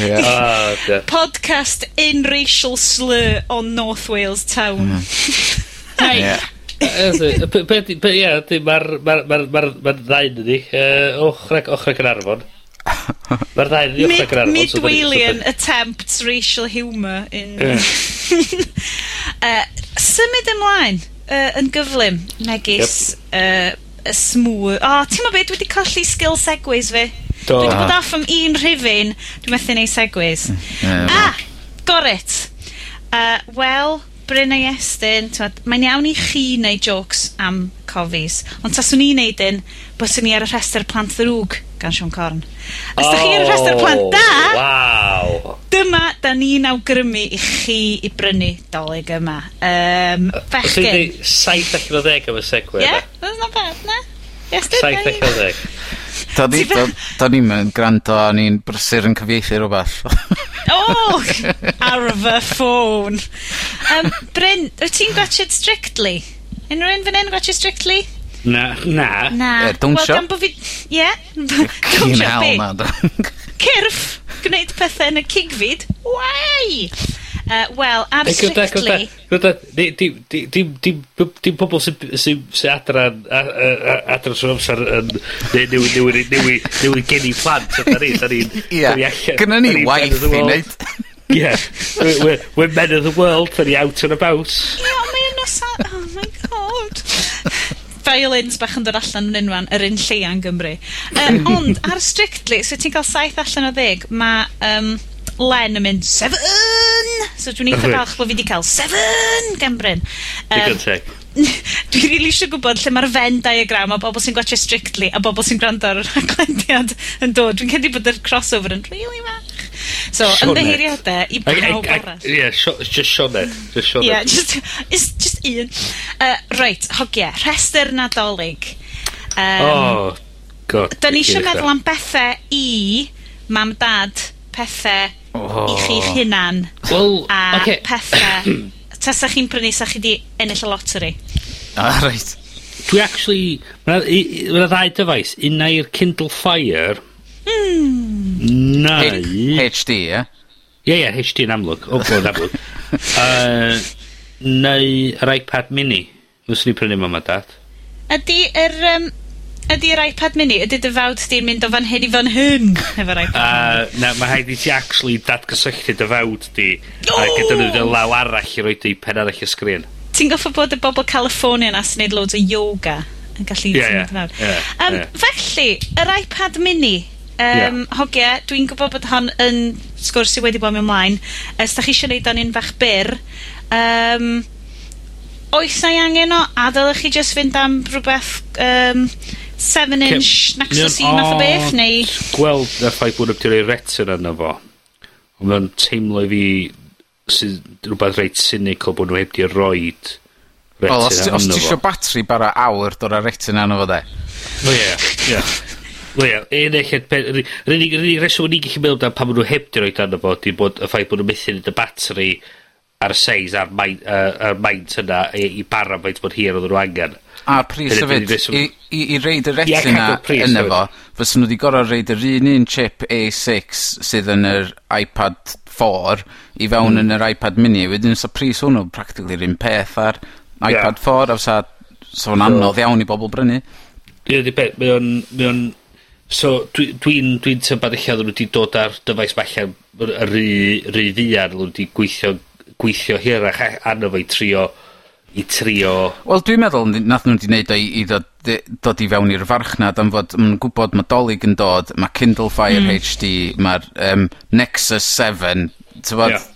[SPEAKER 4] Ie.
[SPEAKER 3] Ah, o dear.
[SPEAKER 2] Podcast in racial slur on North Wales town.
[SPEAKER 4] Mm. Reit.
[SPEAKER 3] Ie. Be' be' be' ie, ydy ma'r ma'r ma'r ma'r ma'r ddau yn ni, yy, ochrag yn arfon. Mae'r ddau yn ddiolch ac yn arfon. Mid-Walian
[SPEAKER 2] attempts racial humour in... uh, symud ymlaen uh, yn gyflym megis yep. uh, y smooth... O, oh, ti'n be, dwi wedi colli skill segways fi.
[SPEAKER 3] Do.
[SPEAKER 2] Dwi wedi bod off am un rhifin, dwi'n methu neud segways. Yeah, a, gorit. Uh, Wel, Bryn a Iestyn, mae'n iawn i chi wneud jokes am cofis, ond tas o'n i'n neud un, byswn ni ar y rhestr plant ddrwg gan Sean Corn. Os da oh, chi ar y rhestr plant da,
[SPEAKER 3] wow.
[SPEAKER 2] dyma da ni'n awgrymu i chi i brynu doleg yma. Um,
[SPEAKER 3] Fechgyn.
[SPEAKER 2] Os
[SPEAKER 3] i'n 7 o 10 am y segwe.
[SPEAKER 2] Ie, yeah, that's not bad, na? Iestyn,
[SPEAKER 3] 7 o 10.
[SPEAKER 4] Da ni, da, da ni'n mynd gwrando a ni'n brysur yn cyfieithu rhywbeth.
[SPEAKER 2] o! Ar fy ffôn. Um, Bryn, wyt ti'n gwachod Strictly? Unrhyw un fan hyn gwachod Strictly?
[SPEAKER 3] Na. Na.
[SPEAKER 2] Na.
[SPEAKER 4] Yeah, don't
[SPEAKER 2] well, shop. Bo fi... Ie.
[SPEAKER 4] Don't shop.
[SPEAKER 2] Cyrff. Gwneud pethau yn y cigfyd. Wai! Uh, Wel,
[SPEAKER 3] am
[SPEAKER 2] Strictly...
[SPEAKER 3] Dim pobl sy'n sy adran adran sy'n amser yn newid gen i plant yna ni. da
[SPEAKER 4] Ie, gyda ni waith i wneud.
[SPEAKER 3] Yeah, we're, we're men of the world, da ni out and about.
[SPEAKER 2] Ie, mae yn osa... Oh my god. Violins bach yn dod allan yn unwan, yr un lle yn Gymru. Um, ond, ar Strictly, so ti'n cael saith allan o ddeg, mae... Um, Len yn mynd, seven! So dwi'n eitha falch bod fi wedi cael seven gan Bryn. Um, dwi'n rili eisiau gwybod lle mae'r Venn diagram o bobl sy'n gwachio Strictly a bobl sy'n gwrando ar y glendiad yn dod. Dwi'n cedi bod yr crossover yn really fach. So, ymddeheiriadau i bawb arall.
[SPEAKER 3] Ie, just Sionet. Just Sionet.
[SPEAKER 2] Ie, just, just un. Uh, right, hogia, rhestr nadolig. Um,
[SPEAKER 3] oh, god.
[SPEAKER 2] Da ni eisiau meddwl am bethau i mam, dad, pethau oh. i chi'ch hunan
[SPEAKER 3] well,
[SPEAKER 2] a
[SPEAKER 3] okay.
[SPEAKER 2] pethau tasach chi'n prynu sa chi di ennill y lottery
[SPEAKER 4] ah, right.
[SPEAKER 3] dwi actually mae yna ddau dyfais un i'r Kindle Fire mm. neu
[SPEAKER 4] HD ie
[SPEAKER 3] Ie, ie, HD yn amlwg. O, bod amlwg. uh, neu yr iPad mini. Fyswn ni'n prynu mam a dad.
[SPEAKER 2] Ydy yr... Um, ydy'r iPad mini, Ydy dy fawd di'n mynd o fan hyn i fan hyn efo'r iPad
[SPEAKER 3] uh, mini? Na, mae haid i ti actually datgysylltu dy fawd di no!
[SPEAKER 2] a
[SPEAKER 3] gyda nhw law arall i roed i pen arall y sgrin.
[SPEAKER 2] Ti'n goffa bod y bobl California na sy'n neud loads o yoga yn gallu yeah, yeah,
[SPEAKER 3] yeah,
[SPEAKER 2] um,
[SPEAKER 3] yeah.
[SPEAKER 2] Felly, yr iPad mini, um, yeah. hogia, dwi'n gwybod bod hon yn sgwrs sydd wedi bod mewn ymlaen, os da chi eisiau neud o'n un fach byr, um, oes na i angen o, a ddylech chi just fynd am rhywbeth um, 7-inch Nexus i math o beth, neu...
[SPEAKER 3] Gweld na ffaith bod nhw'n rhoi retin yna fo. Ond mae'n teimlo i fi sydd rhywbeth reit cynical bod nhw heb di roed retina
[SPEAKER 4] well, os,
[SPEAKER 3] os
[SPEAKER 4] ti eisiau batri bara awr dod ar retin yna fo de.
[SPEAKER 3] O ie, ie. Wel ie, un eich Yr unig reswm o'n i'n gallu meddwl pan maen nhw heb di roed arno fo, di bod y ffaith bod nhw'n methu y batri ar y seis a'r maint, uh, ar maint yna i, i bara maint bod hir oedd nhw angen.
[SPEAKER 4] A'r pris hefyd, i, i, i reid y retina
[SPEAKER 3] yeah,
[SPEAKER 4] yna fo, fysyn nhw wedi gorau reid yr un un chip A6 sydd yn yr iPad 4 i fewn mm. yn yr iPad mini. Wedyn sa pris hwnnw practically yr un peth ar iPad yeah. 4, a sa so yn anodd iawn i bobl brynu.
[SPEAKER 3] Ie, di beth, mae o'n... Mae o'n so, dwi'n dwi dwi tybad eich oedden nhw wedi dod ar dyfais falle yr rhy ddiar, nhw wedi gweithio gweithio hirach a- arno fo i trio i trio...
[SPEAKER 4] Wel, dwi'n meddwl nath nhw wedi gwneud o i i ddod, i dod i fewn i'r farchnad am fod ma' gwybod mae Dolig yn dod, mae Kindle Fire. HD, mae'r um, Nexus 7,
[SPEAKER 3] t'bod?
[SPEAKER 4] Yeah.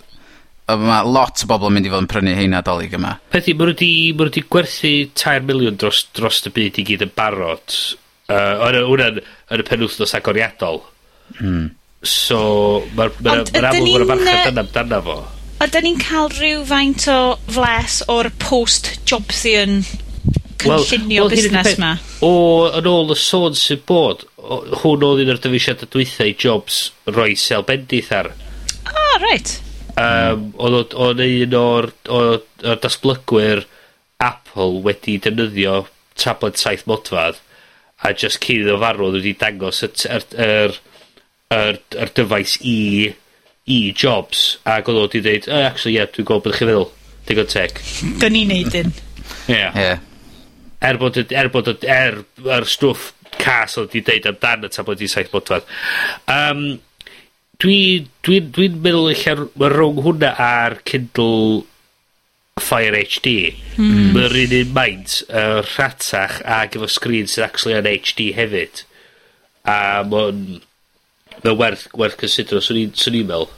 [SPEAKER 4] A lot o bobl yn mynd i fod yn prynu heina dolyg yma.
[SPEAKER 3] Peth i, ma' nhw wedi ma' nhw 'di gwerthu 3 miliwn dros, dros y byd i gyd yn barod. Uh, hwnna'n yn y penwthnos agoriadol. Hmm. So, mae'r ma,
[SPEAKER 2] ma,
[SPEAKER 3] ma,
[SPEAKER 2] ma,
[SPEAKER 3] ma, ma,
[SPEAKER 2] ma,
[SPEAKER 3] ma,
[SPEAKER 2] ma,
[SPEAKER 3] ma, ma, ma, ma, ma,
[SPEAKER 2] ydyn ni'n cael rhyw faint o fles o'r post Jobsian
[SPEAKER 3] cynllunio well, well,
[SPEAKER 2] busnes 'ma?
[SPEAKER 3] O, yn ôl y sôn sy'n bod, o, hwn oedd un o'r dyfeisiada y dwythau Jobs roi sel bendith ar.
[SPEAKER 2] O, oh, reit.
[SPEAKER 3] Um, oedd o'n un o'r, or, or dasblygwyr Apple wedi defnyddio tablet saith modfad a just cyn iddo farw wedi dangos yr, yr, yr, yr, yr dyfais i i Jobs, ac oedd o wedi dweud oh, actually yeah dwi'n gwybod be' chi'n feddwl. Digon teg.
[SPEAKER 2] gan ni neud un.
[SPEAKER 4] Ie. yeah.
[SPEAKER 3] Er bod y, er bod y, er yr stwff cas oedd 'di deud amdan y tablet i saith bodfadd. um, dwi, dwi'n, dwi'n meddwl eich ma' rowng hwnna a'r Kindle Fire HD. Mm. Mae'r un un maint uh, rhatach ac efo sgrin sydd actually yn HD hefyd. A mae'n mae'n werth, werth cysidro, swn i'n swn i'n meddwl.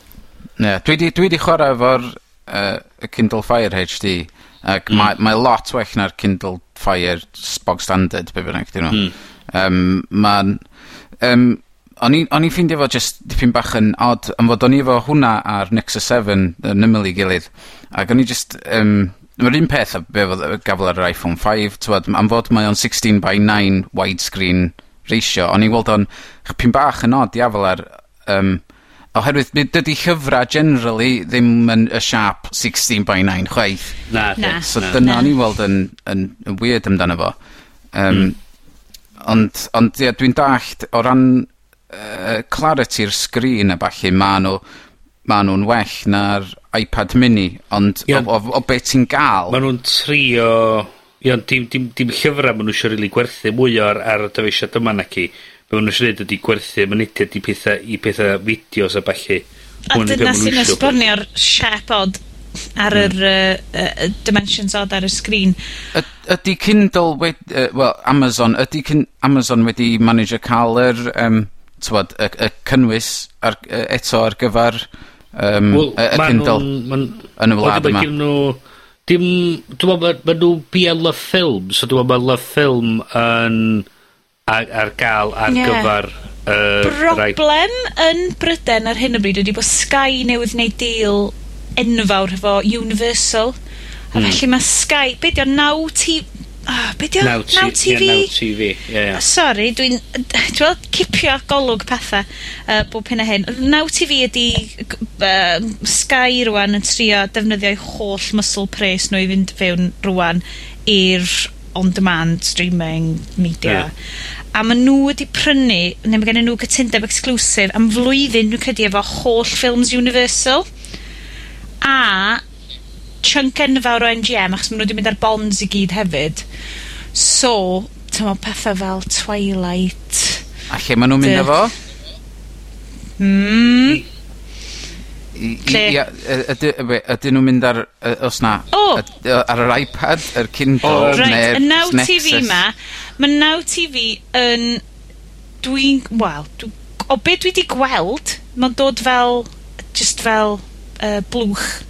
[SPEAKER 4] Ne, dwi di, dwi di chwarae efo'r uh, Kindle Fire HD, ac mm. mae, mae lot well na'r Kindle Fire Spog Standard, be bynnag, dyn nhw. Mm. Um, Mae'n... Um, o'n i'n ffeindio fo just dipyn bach yn odd, am fod o'n i efo hwnna ar Nexus 7 yn ymyl i gilydd, ac o'n i just, um, Mae'r un peth a be fod gafel ar yr iPhone 5, tywed, am fod mae o'n 16 by 9 widescreen reisio, o'n i'n weld o'n ch'pyn bach yn od iafel ar Um, oherwydd mi dydi llyfra generally ddim yn y siâp 16 by 9, chwaith.
[SPEAKER 3] Na.
[SPEAKER 2] na
[SPEAKER 4] so
[SPEAKER 3] na.
[SPEAKER 4] dyna o'n i'n weld yn, yn, yn weird amdano fo. Um, mm. Ond, ond ie, dwi'n dallt o ran uh, clarity'r sgrin a falle ma nhw ma nhw'n well na'r iPad mini, ond
[SPEAKER 3] yeah.
[SPEAKER 4] o, o, o beth ti'n gael...
[SPEAKER 3] Ma nhw'n trio Iawn, dim, dim, dim llyfrau maen nhw eisiau rili gwerthu mwy ar, ar y dyfeisiad yma na i. Be maen nhw eisiau gwneud ydy gwerthu mynediad i pethau, i pethau fideos a falle.
[SPEAKER 2] A dyna sy'n esbonio'r siep od ar hmm. yr mm. uh, uh, dimensions odd ar y sgrin.
[SPEAKER 4] Ydy Kindle wedi... Uh, well, Amazon. Ydy Amazon wedi manage cael yr... Um, tywod, y, y cynnwys ar, eto ar gyfer um,
[SPEAKER 3] well,
[SPEAKER 4] y, y Kindle yn y wlad yma.
[SPEAKER 3] Wel, maen nhw dim... dwi'n meddwl, ma' nhw nw bia Love Film, so dwi'n meddwl, ma' Love Film yn ar, ar gael ar
[SPEAKER 2] Ie.
[SPEAKER 3] gyfar yy rai...
[SPEAKER 2] Broblem yn Bryden ar hyn o bryd ydy bod Sky newydd wneud deal enfawr efo Universal. A
[SPEAKER 3] hmm.
[SPEAKER 2] felly mae Sky, be 'di o, naw tî- Oh, be di o?
[SPEAKER 3] Now,
[SPEAKER 2] now TV?
[SPEAKER 3] Yeah, now TV. Yeah, yeah.
[SPEAKER 2] Sorry, dwi'n... Dwi'n weld cipio golwg pethau uh, bob hyn a hyn. Now TV ydi uh, Sky rwan yn trio defnyddio'i holl muscle pres nhw i fynd fewn rwan i'r on-demand streaming media.
[SPEAKER 3] Yeah
[SPEAKER 2] a maen nhw wedi prynu, neu mae gen nhw gytundeb exclusif am flwyddyn nhw'n credu efo holl Films Universal a chunk enfawr o NGM, achos maen nhw wedi mynd ar bonds i gyd hefyd. So, t'mod pethau fel Twilight...
[SPEAKER 4] A lle maen nhw'n mynd
[SPEAKER 2] â
[SPEAKER 4] fo?
[SPEAKER 2] Hmm.
[SPEAKER 4] I, i, i, ydyn nhw'n mynd ar, os na, oh. ar yr iPad, yr Kindle,
[SPEAKER 3] oh,
[SPEAKER 2] right.
[SPEAKER 4] neu'r
[SPEAKER 2] Now
[SPEAKER 4] Nexus.
[SPEAKER 2] TV ma, mae Now TV yn, dwi'n, wel, dwi, o be dwi wedi gweld, mae'n dod fel, just fel, uh, blwch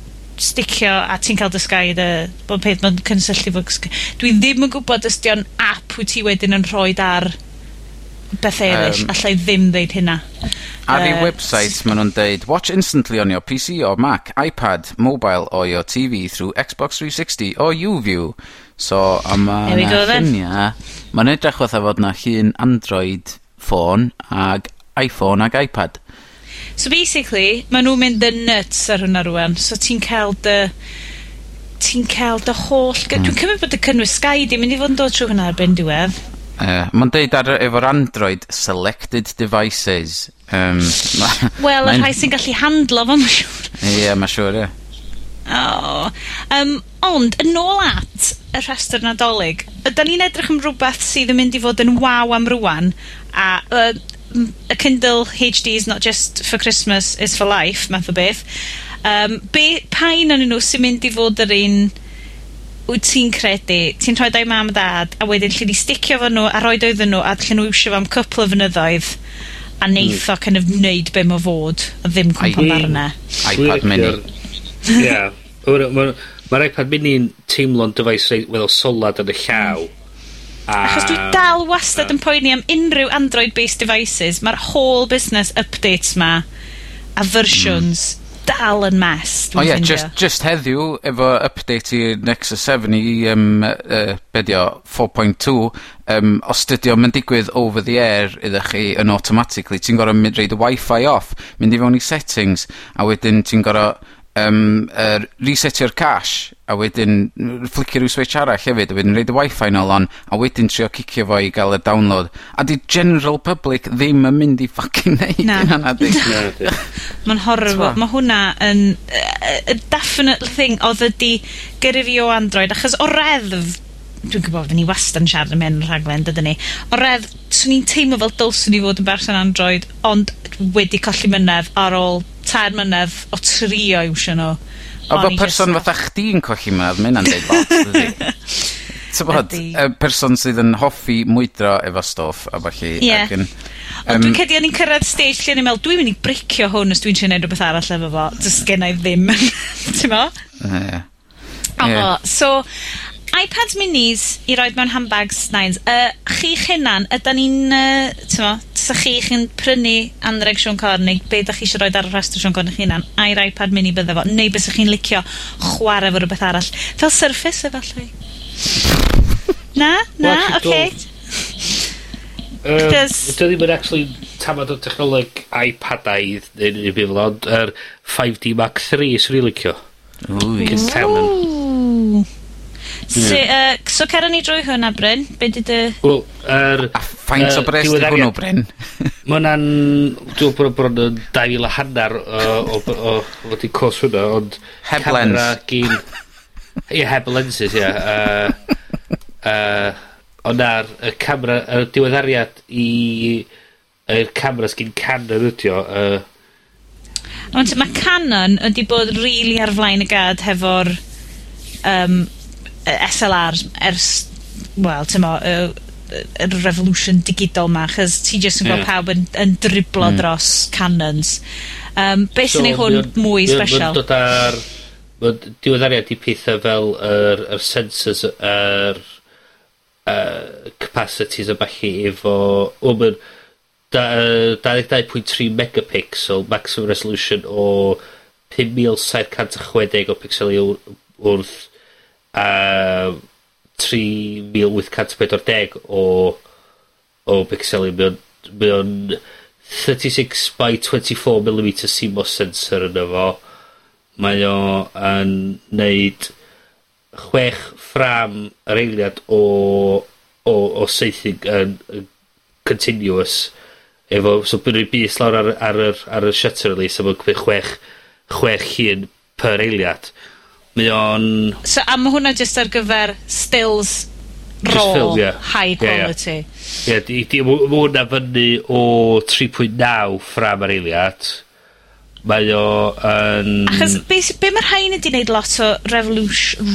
[SPEAKER 2] sticio a ti'n cael dysgau dy bod peth mae'n cynsylltu fo dwi ddim yn gwybod os di'n app wyt ti wedyn yn rhoi ar beth eraill.
[SPEAKER 4] Um,
[SPEAKER 2] allai ddim ddeud hynna.
[SPEAKER 4] ar ei
[SPEAKER 2] uh,
[SPEAKER 4] website maen nhw'n deud watch instantly on your PC or Mac iPad mobile or your TV through Xbox 360 or UView so a
[SPEAKER 2] ma
[SPEAKER 4] llunia ma'n edrych fatha fod na llun Android ffôn ag iPhone ag iPad.
[SPEAKER 2] So basically, maen nhw'n mynd yn nuts ar hwnna rwan. So ti'n cael dy... Ti'n cael dy holl... Mm. Dwi'n cymryd bod y cynnwys Sky di mynd i fod yn dod trwy hwnna ar ben diwedd.
[SPEAKER 4] Uh, Mae'n deud ar, efo'r Android, selected devices. Um,
[SPEAKER 2] Wel, y rhai sy'n gallu handlo fo, mae'n siŵr.
[SPEAKER 4] Ie, yeah, mae'n siŵr, ie. Yeah.
[SPEAKER 2] Oh. Um, ond, yn ôl at y rhestr nadolig, ydyn ni'n edrych am rhywbeth sydd yn mynd i fod yn waw am rwan, a uh, a Kindle HD is not just for Christmas, it's for life, math o beth. Um, be, pa un o'n nhw sy'n mynd i fod yr un wyt ti'n credu, ti'n rhoi dau mam a dad, a wedyn lle ni sticio fo nhw, a rhoi doedden nhw, a lle nhw iwsio fo am cwpl o fynyddoedd, a neith mm. o kind of wneud be mae fod, a ddim cwmpan barna.
[SPEAKER 4] iPad mini.
[SPEAKER 3] Ie. Mae'r ma iPad mini'n teimlo'n dyfais weddol solad yn y llaw. Mm A...
[SPEAKER 2] Achos dwi ah. dal wastad yn poeni am unrhyw Android based devices. mae'r whole business updates 'ma, a versions, mm. dal yn mess, dwi'n
[SPEAKER 4] o
[SPEAKER 2] ie,
[SPEAKER 4] just, just heddiw, efo update i Nexus 7 i um, uh, bedio, 4.2 um, os dydi o'm digwydd over the air iddo chi yn automatically ti'n gorau mynd reid y Wi-Fi off, mynd i fewn i settings, a wedyn ti'n gorau um, yy resetio'r cache a wedyn flicio rhyw switch arall hefyd a wedyn reid y Wifi nôl on a wedyn trio cicio fo i gael y download. A 'di general public ddim yn mynd i fucking neud hynna
[SPEAKER 3] nadi? Nadi.
[SPEAKER 2] Ma'n horrible. Ma' hwnna yn uh, a definite thing odd ydi gyrru fi o Android achos o reddf dwi'n gwybod fydden ni wastad yn siarad am hyn yn rhaglen dydyn ni o redd swn i'n teimlo fel dylswn i fod yn berson Android ond wedi colli mynedd ar ôl tair mynedd o trio iwsio nhw.
[SPEAKER 4] O,
[SPEAKER 2] bo
[SPEAKER 4] person fatha chdi'n colli mladd, mae hynna'n deud lot, dydi?
[SPEAKER 2] Tybod,
[SPEAKER 4] y person sydd yn hoffi mwydro efo stoff a falle.
[SPEAKER 2] Ie.
[SPEAKER 4] Yeah. Yn,
[SPEAKER 2] Ond dwi'n cedi o'n i'n cyrraedd stage lle o'n i'n meddwl, dwi'n mynd i bricio hwn os dwi'n siarad neud rhywbeth arall efo fo. Dys gen i ddim, ti'n mo?
[SPEAKER 4] Ie.
[SPEAKER 2] Yeah.
[SPEAKER 4] Yeah.
[SPEAKER 2] So, iPads minis i roed mewn handbags, nines. Uh, chi'ch hunan, ydan ni'n, uh, ti'n mo, 'sa chi chi'n prynu anreg Sean Corn neu be' 'dach chi eisiau roed ar y rhestr Sean Corn 'ych hunan, ai'r iPad mini bydde fo, neu bys chi'n licio chwarae fo rhywbeth arall, fel Surface efallai? Na? Na? Oce. Yym,
[SPEAKER 3] dio ddim yn actually tamad o technoleg iPadaidd neu unrhyw beth fel ond yr 5D Mark 3 sy'n i'n licio.
[SPEAKER 4] Ww,
[SPEAKER 3] ie. Yn
[SPEAKER 2] llawn So, uh, so cer ni drwy hwnna, Bryn? Be di dy...
[SPEAKER 3] Wel, er,
[SPEAKER 4] a ffaint uh,
[SPEAKER 3] o
[SPEAKER 4] bres di hwnnw, Bryn?
[SPEAKER 3] Mae hwnna'n... Dwi'n bod bron yn 2000 a hannar o, o, o, o cos hwnna, ond...
[SPEAKER 4] Heblens.
[SPEAKER 3] Camera gyn... Ie, heb lenses, ie. Ond ar y camera, y diweddariad i... Yr cameras gyn Canon ydi o.
[SPEAKER 2] Ond mae Canon ydi bod rili really ar flaen y gad hefo'r um, yy ers, wel, ti'n mo, y y revolution digidol 'ma, chys ti jyst yn gweld...
[SPEAKER 3] Ie.
[SPEAKER 2] ...pawb yn yn driblo... Hmm. ...dros canons. Yym, be' sy ei hwn mwy special?
[SPEAKER 3] sbesial? dod ar, ma'n diweddariad i pethau fel yr yr sensors yr uh, capacities a ballu efo, wel ma'n da- yy dau ddeg dau pwynt tri megapixel maximum resolution o pum mil saith cant a chwe deg o picseli wr- wrth a tri mil wyth cant pedwar deg o o bicselin. Mae o'n, mae 36 by 24 mm CMOS sensor yn efo. Mae o yn neud chwech ffram yr eiliad o, o, o seithig yn, yn continuous. Efo, so bydd rwy'n bus lawr ar, ar, ar, ar y shutter release, a mae'n chwech, chwech hun per eiliad. Mae o'n...
[SPEAKER 2] So, a mae hwnna jyst ar gyfer stills raw,
[SPEAKER 3] film, yeah.
[SPEAKER 2] high quality.
[SPEAKER 3] Ie, yeah, yeah. yeah, mae hwnna fyny o 3.9 ffram ar eiliad. Mae o yn...
[SPEAKER 2] Achos, be, be mae'r rhain wedi wneud lot o revolution...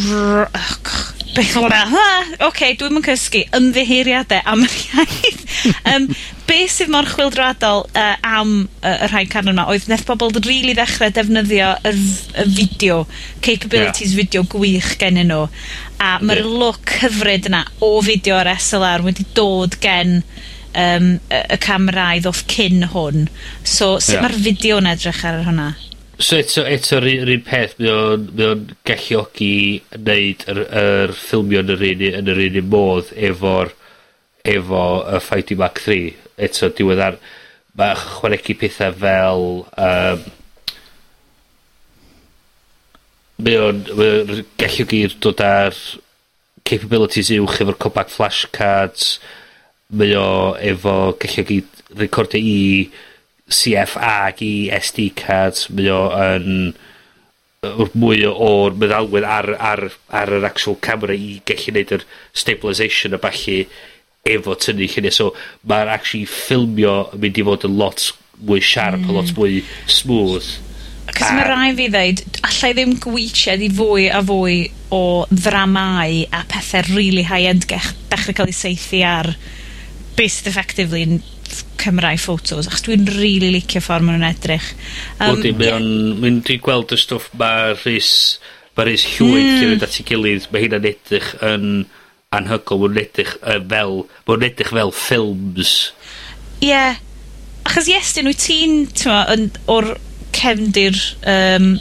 [SPEAKER 2] Oce, dwi'm yn cysgu ymddiheiriadau am yr iaith. um, be' sydd mor chwyldroadol uh, am uh, y rhai canon yma, oedd nath bobol rili really ddechrau defnyddio y f- y fideo, capabilities... yeah. ...fideo gwych gen nhw, a mae'r
[SPEAKER 3] ma'r
[SPEAKER 2] look hyfryd yna o fideo ar SLR wedi dod gen um, y y camerau ddoth cyn hwn. So, sut...
[SPEAKER 3] Ie.
[SPEAKER 2] fideo yn edrych ar hwnna?
[SPEAKER 3] So eto, eto yr un peth, mae o'n, mae o'n galluogi wneud yr, yr ffilmio yn yr un, yn yr un modd efo'r efo y Fighting Mark 3. Eto, diwedd ar... Mae chwanegu pethau fel... Um, mae o'n mae o'n galluogi dod ar capabilities uwch efo'r comeback flashcards. Mae o efo galluogi recordio i... E See Eff ag i SD cards, mae o yn mwy o'r meddalwedd ar, ar, ar yr actual camera i gallu neud yr stabilisation a falle efo tynnu lluniau. So mae'r actually ffilmio yn mynd i fod yn lot mwy sharp, mm. a lot hmm. mwy smooth.
[SPEAKER 2] Cos mae rai fi ddeud, allai ddim gweithiad i fwy a fwy o ddramau a pethau really high-end dech, dechrau cael ei seithi ar based effectively cymrau ffotos, achos dwi'n rili really licio ffordd maen nhw'n edrych.
[SPEAKER 3] Um, Wedyn, mae o'n... Yeah. Dwi'n gweld y stwff mae Rhys... Mae Rhys Llwyd mm. gyda at ei gilydd, mae hynna'n edrych yn anhygol, mae'n edrych uh, fel... Mae'n edrych fel ffilms.
[SPEAKER 2] Ie. Yeah. Achos iestyn, wyt ti'n, o'r cefndir um,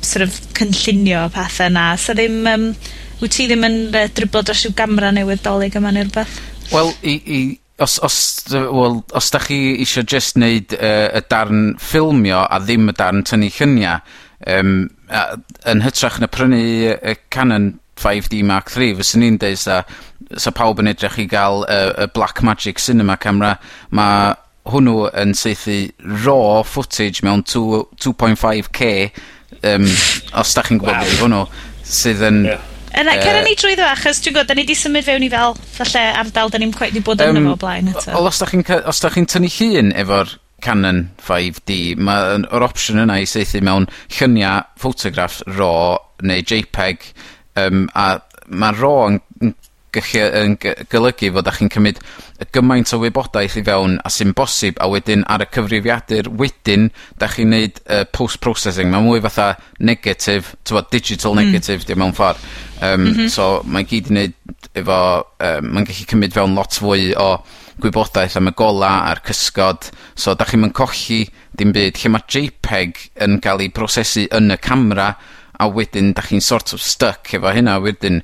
[SPEAKER 2] sort of cynllunio pethau na, so ddim... Um, wyt ti ddim yn uh, driblo dros i'w gamra newydd dolyg yma neu rhywbeth?
[SPEAKER 4] Wel, i, i, os os well, os da chi eisiau just neud uh, y darn ffilmio a ddim y darn tynnu lluniau, um, a yn hytrach na prynu y Canon 5D mark III, fyswn i'n deud 'sa 'sa pawb yn edrych i gael e, y y Blackmagic cinema camera ma' hwnnw yn seithi raw footage mewn two two point five os da chi'n gwybod
[SPEAKER 3] wow.
[SPEAKER 4] hwnnw sydd yn...
[SPEAKER 3] Ie.
[SPEAKER 2] Yna,
[SPEAKER 4] uh,
[SPEAKER 2] cer ni drwy ddo, achos dwi'n gwybod, da ni wedi symud fewn i fel, falle ardal, da ni'n cweith wedi bod yno
[SPEAKER 4] um,
[SPEAKER 2] fo blaen eto.
[SPEAKER 4] Os da chi'n chi tynnu llun efo'r Canon 5D, mae'r opsiwn yna i seithi mewn lluniau, ffotograff RAW neu JPEG, um, a mae RAW yn gallu yn gy- golygu fod 'dach chi'n cymryd y gymaint o wybodaeth i fewn a sy'n bosib, a wedyn ar y cyfrifiadur wedyn da chi'n neud uh, post processing. mae mwy fatha negatif t'mod digital hmm. negative mm. mewn ffordd um, M-hm. ...so mae'n gyd i neud efo um, mae'n gallu cymryd fewn lot fwy o gwybodaeth am y gola' a'r cysgod, so da chi'n mynd colli dim byd, lle mae JPEG yn cael ei prosesu yn y camera, a wedyn da chi'n sort of stuck efo hynna wedyn,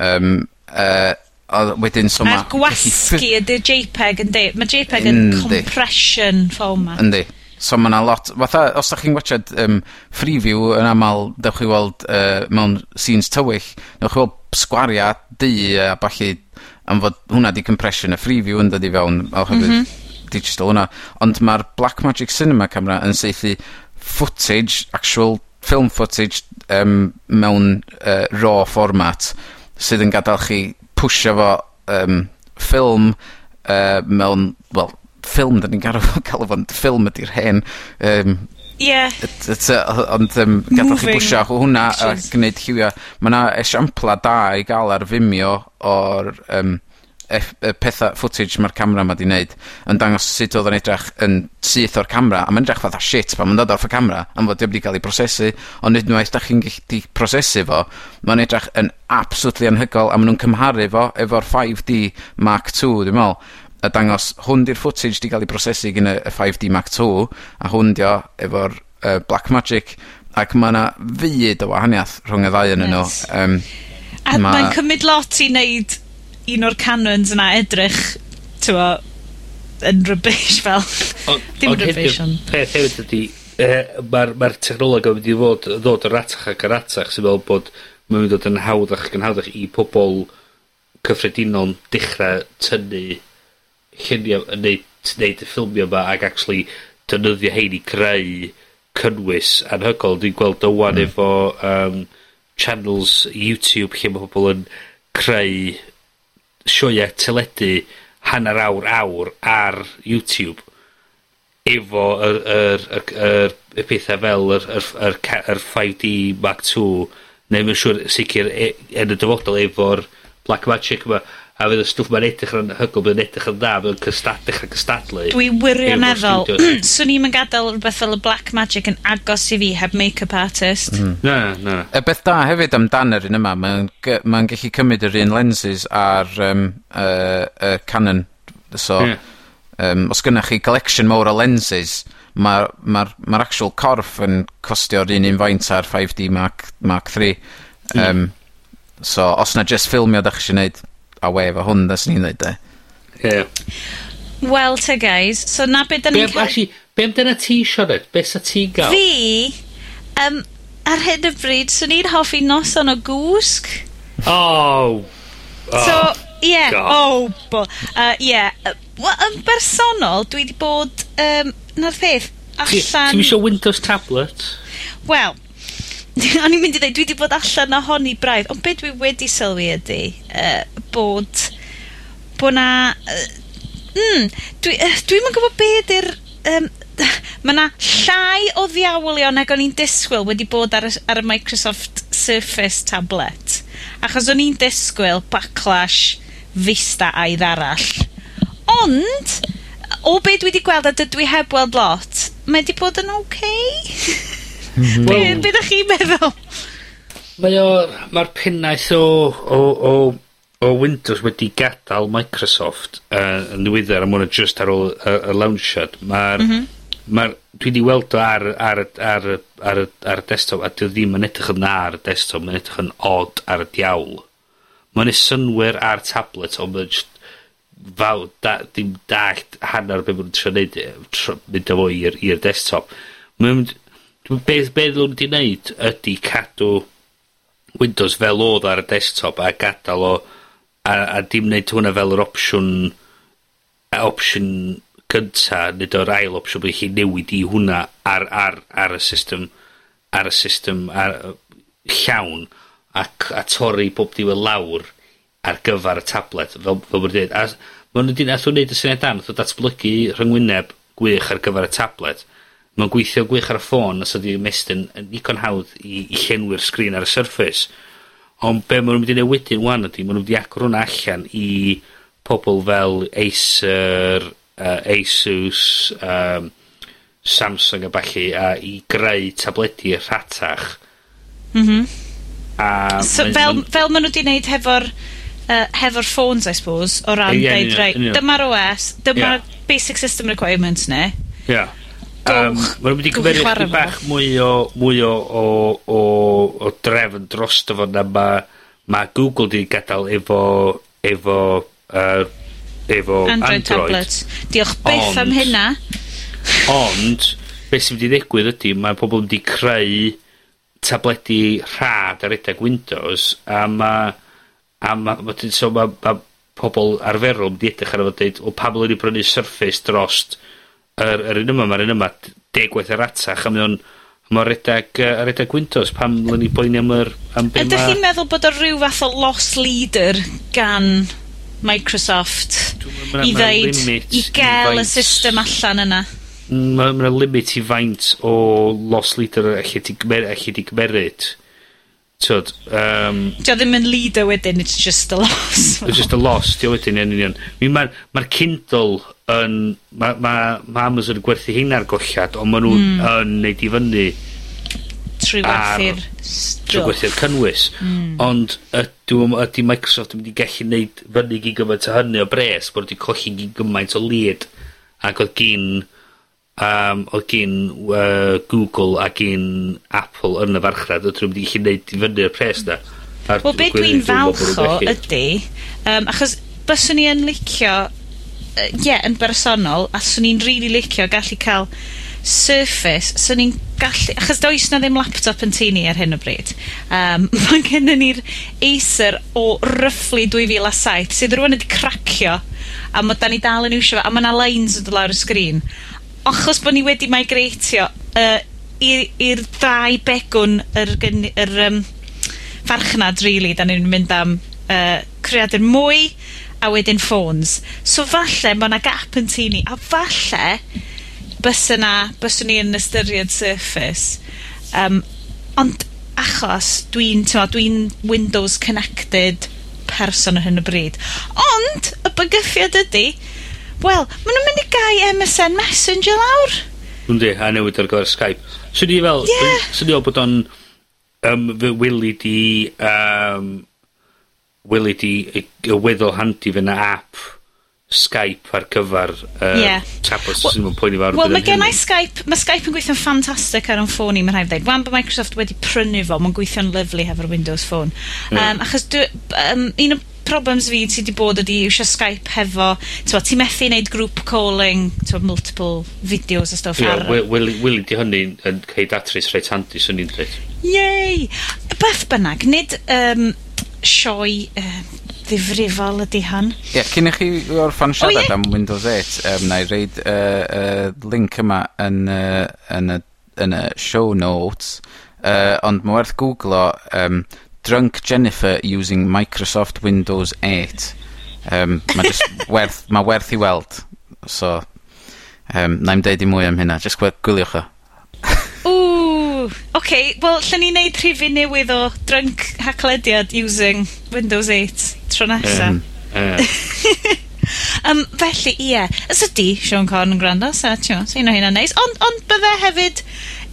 [SPEAKER 4] um, uh, a wedyn so ma'...
[SPEAKER 2] A'r gwasgu ydy'r JPEG yndi? Mae JPEG yn...
[SPEAKER 4] Yndi.
[SPEAKER 2] ...compression format.
[SPEAKER 4] Yndi. So ma' 'na lot fatha os da chi'n watsiad um, Freeview yn amal dewch chi weld uh, mewn scenes tywyll dewch chi weld sgwaria' du a ballu am fod hwnna 'di compression y Freeview yn dod i fewn oherwydd... M-hm. ...digital hwnna. Ond mae'r Blackmagic Cinema camera yn seithi footage actual film footage um, mewn uh, raw format sydd yn gadael chi pwysio fo um, ffilm uh, mewn, wel, ffilm da ni'n garo cael galw fo'n ffilm ydy'r hen Um,
[SPEAKER 2] Ie.
[SPEAKER 4] ...yy t- t'o' o- ond yym...
[SPEAKER 2] Moving
[SPEAKER 4] ...gadal chi bwsio hwnna a gwneud llywia... Mae yna esiampla da i gael ar Vimeo o'r Um, eff, e, petha, footage mae'r camera ma 'di wneud yn dangos sut oedd yn edrych yn syth o'r camera, a mae'n edrych fatha shit pan mae'n dod off y camera, am fod 'di o'm 'di ca'l 'i brosesu, ond unwaith 'dach chi'n gallu prosesu fo, mae'n edrych yn absolutely anhygol, a maen nhw'n cymharu fo efo'r 5D mark II dwi'n meddwl a dangos hwn 'di'r footage 'di cael ei prosesu gin y y five dee mark II a hwn 'di efo'r uh, Blackmagic, ac mae yna fyd o wahaniaeth rhwng y ddau yn ynnyn
[SPEAKER 2] yes.
[SPEAKER 4] um,
[SPEAKER 2] a... Mae'n cymryd lot i wneud un o'r canons yna edrych, tywa, yn rybys fel. Dim rybys ond.
[SPEAKER 3] Peth hefyd ydy, eh, mae'r ma technoleg yn mynd i fod, ddod yn ratach ac yn ratach, sy'n fel bod mae'n mynd i dod yn hawddach ac yn hawddach i pobl cyffredinol dechrau tynnu lluniau yn neud, neud y ffilmio yma ac actually dynyddio hein i greu cynnwys anhygol. Dwi'n gweld dywan mm. efo um, channels YouTube lle mae pobl yn creu sioia teledu hanner awr, awr ar YouTube efo yr, yr, yr, yr, y pethau fel yr, yr, yr, yr 5D Mark II neu mae'n siŵr sicr e, yn y dyfodol efo'r Black Magic yma a fydd y stwff mae'n edrych yn hygol, yn edrych yn dda, bydd yn cystad, dechrau cystadlu.
[SPEAKER 2] Dwi wirioneddol, swn i'n gadael rhywbeth fel y Black Magic yn agos i fi heb make-up artist. Mm.
[SPEAKER 3] Na, na.
[SPEAKER 4] Y beth da hefyd amdan yr un yma, mae'n ma gallu cymryd yr un lenses ar um, uh, uh, Canon. So,
[SPEAKER 3] yeah.
[SPEAKER 4] um, os gynnwch chi collection mawr o lenses, mae'r ma, ma, ma actual corff yn costio'r un un faint ar 5D Mark, Mark 3. Um, mm. So, os na just ffilmio da chi eisiau gwneud, a wef o hwn, da sy'n ni'n dweud de.
[SPEAKER 3] Yeah.
[SPEAKER 2] Wel, te guys, so na beth da ni'n cael...
[SPEAKER 3] Actually, be amdana ti, Sionet? Be sa ti'n gael?
[SPEAKER 2] Fi, um, ar hyn y bryd, swn i'n hoffi noson o gwsg.
[SPEAKER 3] Oh! oh.
[SPEAKER 2] So, ie, yeah,
[SPEAKER 3] God.
[SPEAKER 2] oh, bo, uh, yeah. Well, yn bersonol, dwi wedi bod, um, na'r peth, allan...
[SPEAKER 3] Ti'n ti Windows tablet?
[SPEAKER 2] Wel, O'n i'n mynd i ddweud, dwi wedi bod allan ohoni braidd, ond beth dwi wedi sylwi ydy, uh, bod, bod 'na uh, mm, dwi uh, dwi'm yn gwbo be' ydi'r yym ma' 'na llai o ddiawlion nag o'n i'n disgwyl wedi bod ar y ar y Microsoft Surface tablet, achos o'n i'n disgwyl backlash Vista aidd arall, ond, o be' dwi wedi gweld, a dydw i heb weld lot, mae wedi bod yn oce. Mm. Be, be ydych chi'n meddwl?
[SPEAKER 3] Mae o, mae'r pennaeth o, o, o, o Windows wedi gadael Microsoft uh, yn ddiweddar am hwnna just ar ôl y uh, launchad. Mae'r... Mm -hmm. Mae'r dwi wedi weld o ar, ar, ar, ar, ar, y desktop, a dwi ddim yn edrych yn ar y desktop, mae'n edrych yn odd ar y diawl. Mae'n synwyr ar tablet, ond mae'n just faw, da, dim dallt hanner beth mae'n trio neud, e, mynd efo i'r desktop. Mae'n Beth be ddyn nhw'n mynd wneud ydy cadw Windows fel oedd ar y desktop a gadael o a, a dim wneud hwnna fel yr opsiwn a opsiwn gynta nid o'r ail opsiwn bod chi'n newid i hwnna ar, ar, ar y system ar y system ar, llawn ac a torri bob diwedd lawr ar gyfer y tablet fel, fel bod dweud a maen nhw'n dyn atho wneud y syniad dan atho datblygu rhyngwyneb gwych ar gyfer y tablet mae'n gweithio gwych ar y ffôn os ydi ymestyn yn ddigon hawdd i, i llenwi'r sgrin ar y Surface. Ond be' maen nhw'n mynd i neud wedyn 'wan ydy maen nhw'n mynd i agor hwnna allan i pobl fel Acer, uh, Asus, um, Samsung a balli a i greu tabledi rhatach.
[SPEAKER 2] Mhm.
[SPEAKER 3] Mm a...
[SPEAKER 2] So, fel,
[SPEAKER 3] ma'n...
[SPEAKER 2] fel maen nhw wedi neud hefo'r uh, hefo'r ffôns, I suppose, o ran
[SPEAKER 3] yeah,
[SPEAKER 2] dweud,
[SPEAKER 3] yeah,
[SPEAKER 2] right,
[SPEAKER 3] yeah.
[SPEAKER 2] dyma'r OS, dyma'r
[SPEAKER 3] yeah.
[SPEAKER 2] basic system requirements ne. Yeah.
[SPEAKER 3] Um, mae'n mynd i gymeryd chydig bach mwy o, mwy o, o, o, o drefn dros fo na ma, ma Google di gadael efo, efo, uh, efo
[SPEAKER 2] Android.
[SPEAKER 3] Android.
[SPEAKER 2] Tablet. Diolch byth
[SPEAKER 3] ond, am
[SPEAKER 2] hynna.
[SPEAKER 3] Ond, beth sy'n mynd i ddigwydd ydy, mae pobl wedi creu tabledi rhad ar edrych Windows, a mae, a mae, ma, so mae ma pobl arferol wedi edrych ar efo dweud, o pam o'n i brynu Surface drost yr, yr un yma, mae'r un yma deg gwaith yr atach, a mae o'n Mae redag, uh, redag Windows, pam lyn i boeni am yr... Am
[SPEAKER 2] Ydych chi'n meddwl bod o rhyw fath o loss leader gan Microsoft
[SPEAKER 3] ma,
[SPEAKER 2] i ddeud, i gael y system allan yna?
[SPEAKER 3] Mae ma limit i faint o loss leader allai di, allai di gymeryd. Tyd, um,
[SPEAKER 2] Dio ddim yn leader wedyn, it's just a loss.
[SPEAKER 3] it's just a loss, dio wedyn, yn union. Mae'r ma Kindle yn Mae ma' ma' Amazon yn gwerthu 'heina'r gollad, ond maen nw'n...
[SPEAKER 2] Hmm.
[SPEAKER 3] ...yn neud i fyny
[SPEAKER 2] trwy werthu'r stwff.
[SPEAKER 3] Trwy gwerthu'r cynnwys. Hmm. Ond ydw, ydy Microsoft yn mynd i gallu neud fyny gyn gymaint o hynny o bres, bod wedi colli gyn gymaint o lid, ac oedd gyn, um, oedd gyn uh, Google a gyn Apple yn y farchnad, ydyn nhw'n mynd i gallu neud i fyny'r pres na.
[SPEAKER 2] Wel,
[SPEAKER 3] beth
[SPEAKER 2] dwi'n falch o ydy, um, achos byswn ni yn licio yy, ie, yn bersonol, a 'swn i'n rili licio gallu cael Surface, 'swn i'n gallu... Achos does 'na ddim laptop yn tŷ ni ar hyn o bryd. Um, Mae gennyn ni'r Acer o roughly dwy fil a saith, sydd rŵan wedi cracio, a mae da ni dal yn iwsio fo, a mae 'na lines yn dod lawr y sgrin. Achos bod ni wedi migratio uh, i'r, ddau begwn yr, gyn, yr um, farchnad, rili, da ni'n mynd am uh, creadur mwy, a wedyn ffôns. So falle mae yna gap yn tu ni, a falle bys yna, byswn ni yn ystyried Surface, Um, ond achos dwi'n, t'mod, dwi'n Windows connected person ar hyn o bryd. Ond, y bygythiad ydy, wel, maen nhw'n mynd i gau MSN Messenger lawr.
[SPEAKER 3] Yndi, a newid ar gyfer Skype. Swn i fel,
[SPEAKER 2] yeah.
[SPEAKER 3] swn i fel bod o'n um, fy wyli di um, weli di y, y weddol handi fe na app Skype ar gyfer uh,
[SPEAKER 2] yeah.
[SPEAKER 3] tablets
[SPEAKER 2] well,
[SPEAKER 3] sy'n mynd poeni fawr.
[SPEAKER 2] Wel, mae gen
[SPEAKER 3] i
[SPEAKER 2] Skype, mae Skype yn gweithio'n ffantastig ar yn ffôn i, mae'n rhaid dweud. Wan bod Microsoft wedi prynu fo, mae'n gweithio'n lyflu hefo'r Windows Phone. Mm. Um, achos dwi, um, un o problems fi sydd wedi bod ydi iwsio Skype hefo, ti'n ti methu wneud group calling, ti'n multiple videos a stuff
[SPEAKER 3] yeah,
[SPEAKER 2] ar...
[SPEAKER 3] Wili we, di hynny yn cael datrys reit handi, swn i'n dweud.
[SPEAKER 2] Yay! Beth bynnag, nid um, sioe uh, ddifrifol ydy hon.
[SPEAKER 4] Ie, yeah, cyn i chi orffan siarad am Windows 8, um, na i reid y uh, uh, link yma yn, uh, yn, y, yn y show notes, uh, ond mae werth googlo um, Drunk Jennifer using Microsoft Windows 8. Um, mae werth, ma werth i weld. So, um, na i'm deud i mwy am hynna. Just gwyliwch o.
[SPEAKER 2] Ww, oce, wel, lle ni neud rhifyn newydd o drunk haclediad using Windows 8 tro nesa.
[SPEAKER 3] Um, ie.
[SPEAKER 2] um, felly, ie, ys ydi Sean Corn yn gwrando, so, ti'n meddwl, un o hynna'n neis, ond ond bydde hefyd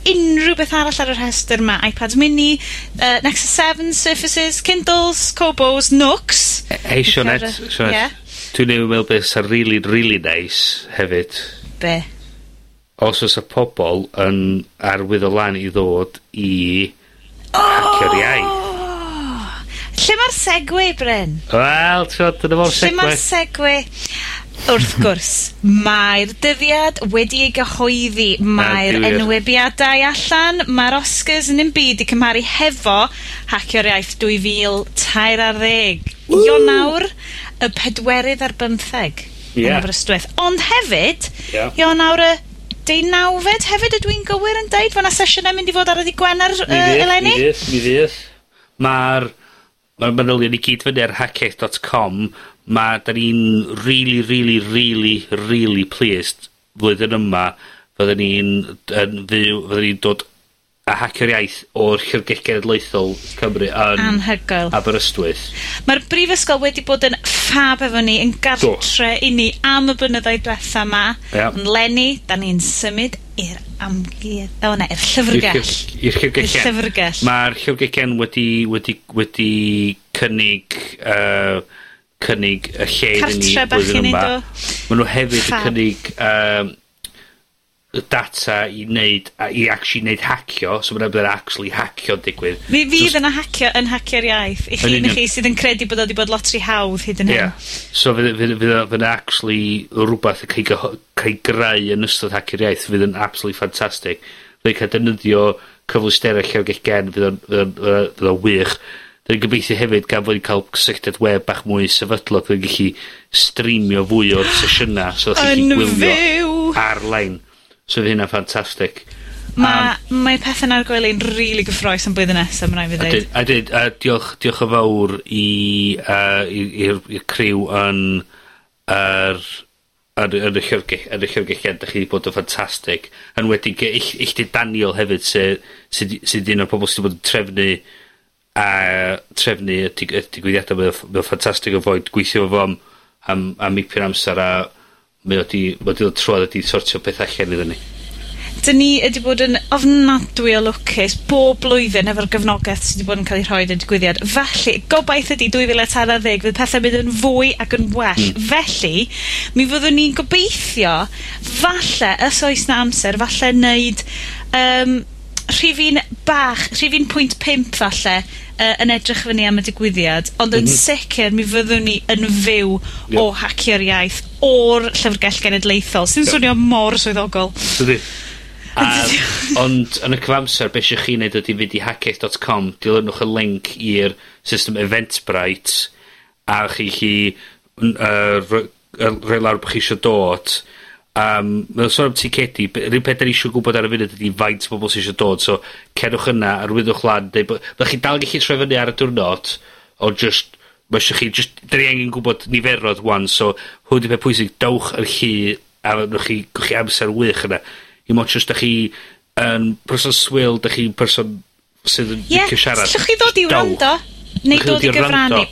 [SPEAKER 2] unrhyw beth arall ar y rhestr yma, iPad mini, uh, Nexus 7, Surfaces, Kindles, Cobos, Nooks.
[SPEAKER 3] Ei, Sionet, Sionet, dwi'n ei wneud beth sy'n really, really nice hefyd.
[SPEAKER 2] Be?
[SPEAKER 3] os oes y pobl yn arwydd o lan i ddod i... ...hacio'r iaith.
[SPEAKER 2] Lle mae'r segwe, Bryn?
[SPEAKER 3] Wel, ti'n dyna fo'r segue.
[SPEAKER 2] Lle ma'r
[SPEAKER 3] segwe?
[SPEAKER 2] Wrth gwrs, mae'r dyddiad wedi ei gyhoeddi, mae'r enwebiadau allan, mae'r Oscars yn un byd i cymharu hefo Hacio'r Iaith 2013. Ionawr, y pedwerydd ar bymtheg.
[SPEAKER 3] Yeah.
[SPEAKER 2] Yn Aberystwyth. Ond hefyd,
[SPEAKER 3] yeah.
[SPEAKER 2] Ionawr y deunawfed hefyd, ydw i'n gywir yn deud? Fyna sesiynau mynd i fod ar y Gwener uh, eleni?
[SPEAKER 3] Mi fydd, mi fydd. Mae'r mae'r manylion i gyd fyny ar hackett.com mae da ni'n really, really, really, really pleased flwyddyn yma fydden ni'n fyw, fydden ni'n dod a hacio'r iaith o'r Llyfrgell Genedlaethol Cymru yn...
[SPEAKER 2] Anhygoel.
[SPEAKER 3] ...Aberystwyth.
[SPEAKER 2] Mae'r brifysgol wedi bod yn ffab efo ni, yn gartre i ni am y blynyddoedd diwetha yma.
[SPEAKER 3] Yeah.
[SPEAKER 2] Ond lenni, da ni'n symud i'r amguedd... O na, i'r llyfrgell.
[SPEAKER 3] I'r llyfrgell.
[SPEAKER 2] I'r llyfrgell.
[SPEAKER 3] Mae'r llyfrgell wedi, wedi, wedi cynnig... Uh, cynnig y lle i ni blwyddyn yma.
[SPEAKER 2] do.
[SPEAKER 3] Maen nhw hefyd yn cynnig um, y data i wneud, a i actually wneud hacio, so mae'n bydd actually hacio digwydd.
[SPEAKER 2] Mi fydd yna hacio yn hacio'r iaith, i chi, chi sydd yn credu bod o wedi bod lot rhy hawdd hyd yn hyn. Yeah.
[SPEAKER 3] So fydd yna actually rhywbeth yn cael greu yn ystod hacio'r iaith, fydd yn absolutely fantastic. Fydd yn cael defnyddio cyflwystera llew gech gen, fydd o'n wych. Dwi'n gobeithio hefyd gan fod ni'n cael cysylltiad web bach mwy sefydlog, dwi'n gallu streamio fwy o'r sesiynau, so
[SPEAKER 2] ddech
[SPEAKER 3] chi'n gwylio ar-lein. So fydd hynna'n ffantastig.
[SPEAKER 2] Mae um, mae pethau'n argoeli'n rili really gyffroes yn blwyddyn nesaf, mae'n rhaid i
[SPEAKER 3] ddeud. A, dyd, a diolch, diolch yn fawr i, uh, i'r criw yn yr yn, yn y llyfrgelliad, da chi wedi bod yn ffantastig. Yn wedi, eich di Daniel hefyd, sydd sy, sy, sy un o'r pobol sydd wedi bod yn trefnu a trefnu y digwyddiadau mae ffantastig o fod gweithio fo am, am, am ipyn amser a mae wedi, mae wedi dod trwadd wedi sortio peth allan iddyn ni.
[SPEAKER 2] 'Dyn ni ydi bod yn ofnadwy o lwcus bob blwyddyn efo'r gefnogaeth sydd wedi bod yn ca'l 'i rhoid i'r digwyddiad. Felly, gobaith ydy dwy fydd pethau mynd yn fwy ac yn well. Hmm. Felly, mi fyddwn ni'n gobeithio, falle, ys oes 'na amser, falle wneud um, rhifin bach, rhifin pwynt pimp falle, uh, yn edrych fyny am y digwyddiad, ond yn mhm. sicr mi fyddwn ni yn fyw o Hacio'r Iaith o'r Llyfrgell Genedlaethol, sy'n swnio mor swyddogol.
[SPEAKER 3] Dydi. A, ond yn y cyfamser, beth eisiau chi wneud ydy fynd i hackiaeth.com, dilynwch y link i'r system Eventbrite, a chi chi uh, rhoi lawr bod chi eisiau dod, Um, Mae'n sôn am ticedi by- yr peth 'dan ni eisiau gwybod ar y funud ydy faint o bobl sy eisiau dod so cerwch yna arwyddwch lan deu bod 'Dach chi dal gallu troi fyny ar y diwrnod, o just, mae eisiau chi just, 'dan ni angen gwybod niferodd 'wan so hwn 'di peth pwysig. dawch yr chi, a newch chi gewch chi amser wych yna. i ots just 'dach chi yn person swyl, 'dach chi'n person sydd yn...
[SPEAKER 2] Ie.
[SPEAKER 3] ...licio siarad.
[SPEAKER 2] Jyst chi ddod i wrando. Neu dod i gyfrannu.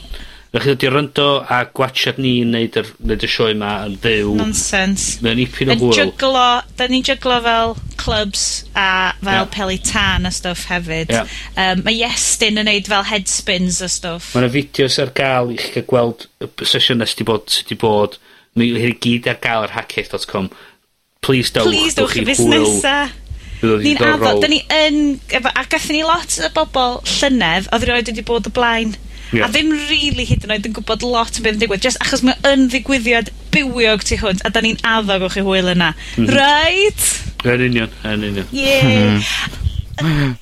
[SPEAKER 3] Fe chi ddod i ryndo a gwatsiad ni yn neud yr, neud y sioe yma yn fyw...
[SPEAKER 2] Nonsense.
[SPEAKER 3] Mae'n ipyn o hwyl.
[SPEAKER 2] Yn jyglo, 'dan ni'n jyglo fel clubs a fel
[SPEAKER 3] yeah.
[SPEAKER 2] peli tan a stwff hefyd.
[SPEAKER 3] Ia.
[SPEAKER 2] Um, mae Iestyn yn neud fel headspins a stwff.
[SPEAKER 3] Ma' 'na fideos ar gael i chi gael gweld y sesiyna sy 'di bod, sydd 'di bod. Mae hyn i gyd ar gael ar hackiaith.com. Please dewch.
[SPEAKER 2] Please dewch i
[SPEAKER 3] fusnesa.
[SPEAKER 2] Ni'n addo, da ni yn, efo, a gathon ni lot o bobl llynedd, oedd rioed wedi bod o blaen
[SPEAKER 3] Ie.
[SPEAKER 2] A ddim really hyd yn oed yn gwybod lot o be' yn digwydd just achos mae yn ddigwyddiad bywiog tu hwnt, a da ni'n addo gewch chi hwyl yna.
[SPEAKER 3] Mhm.
[SPEAKER 2] Reit?
[SPEAKER 3] Yn union, yn union.
[SPEAKER 2] Yeah.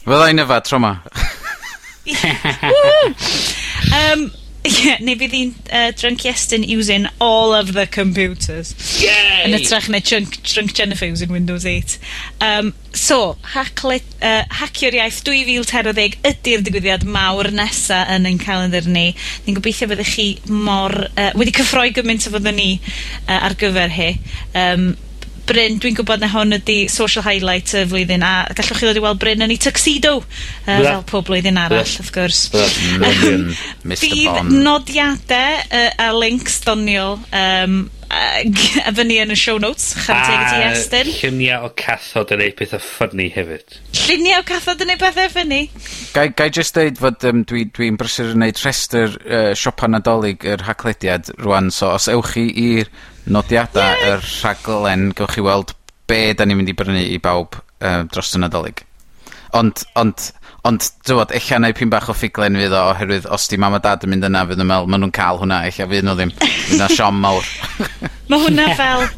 [SPEAKER 4] Fydda i'n yfad tro 'ma.
[SPEAKER 2] um, Yeah, neu bydd hi'n uh, drunk Iestyn using all of the computers.
[SPEAKER 3] Yay!
[SPEAKER 2] Yn ytrach na drunk, drunk Jennifer using Windows 8. Um, so, hacle, uh, hacio'r iaith 2013 ydy'r digwyddiad mawr nesa yn ein calendar ni. Ni'n gobeithio byddwch chi mor... Uh, wedi cyffroi gymaint o fyddwn ni uh, ar gyfer hi. Um, Bryn, dwi'n gwybod na hwn ydy social highlight y flwyddyn, a gallwch chi ddod i weld Bryn yn ei tuxedo, uh, fel pob blwyddyn arall,
[SPEAKER 3] Blah.
[SPEAKER 2] wrth gwrs.
[SPEAKER 4] Blah. Mr Bond.
[SPEAKER 2] Bydd nodiadau uh, a links doniol um, a fyny yn y show notes, charteg ti Estyn.
[SPEAKER 3] lluniau o cathod yn ei pethau ffynnu hefyd.
[SPEAKER 2] Lluniau o cathod yn ei pethau ffynnu.
[SPEAKER 4] Gai, gai just deud fod um, dwi'n dwi, brysur yn neud rhestr uh, siopa nadolig yr haclediad rwan, so os ewch chi i'r nodiadau yeah. yr rhaglen, gewch chi weld be da ni'n mynd i brynu i bawb uh, dros y nadolig. Ond, ond, Ond t'wod ella neu' pyn bach o ffiglen fydd o oherwydd os 'di mam a dad yn mynd yna fydd yn meddwl, maen nhw'n cael hwnna ella fydd nhw ddim. Fydd 'na siom mawr.
[SPEAKER 2] Mae hwnna fel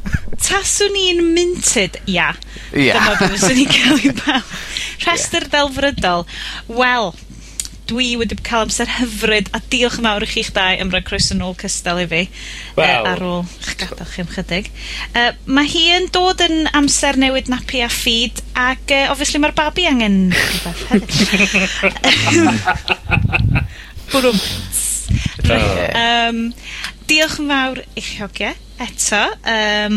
[SPEAKER 2] taswn i'n minted ia.
[SPEAKER 4] Ia.
[SPEAKER 2] Dyma be' fyswn i'n ca'l i bawb. Rhestr delfrydol. Wel, dwi wedi cael amser hyfryd a diolch yn fawr i chi'ch dau am roi croeso nôl cystal i fi
[SPEAKER 3] wow.
[SPEAKER 2] uh, ar ôl eich gadael chi am chydig. Uh, mae hi yn dod yn amser newid napi a ffid ac uh, obviously mae'r babi angen rhywbeth hefyd. Bwrwm. um, diolch yn fawr i chi hogiau eto. Um,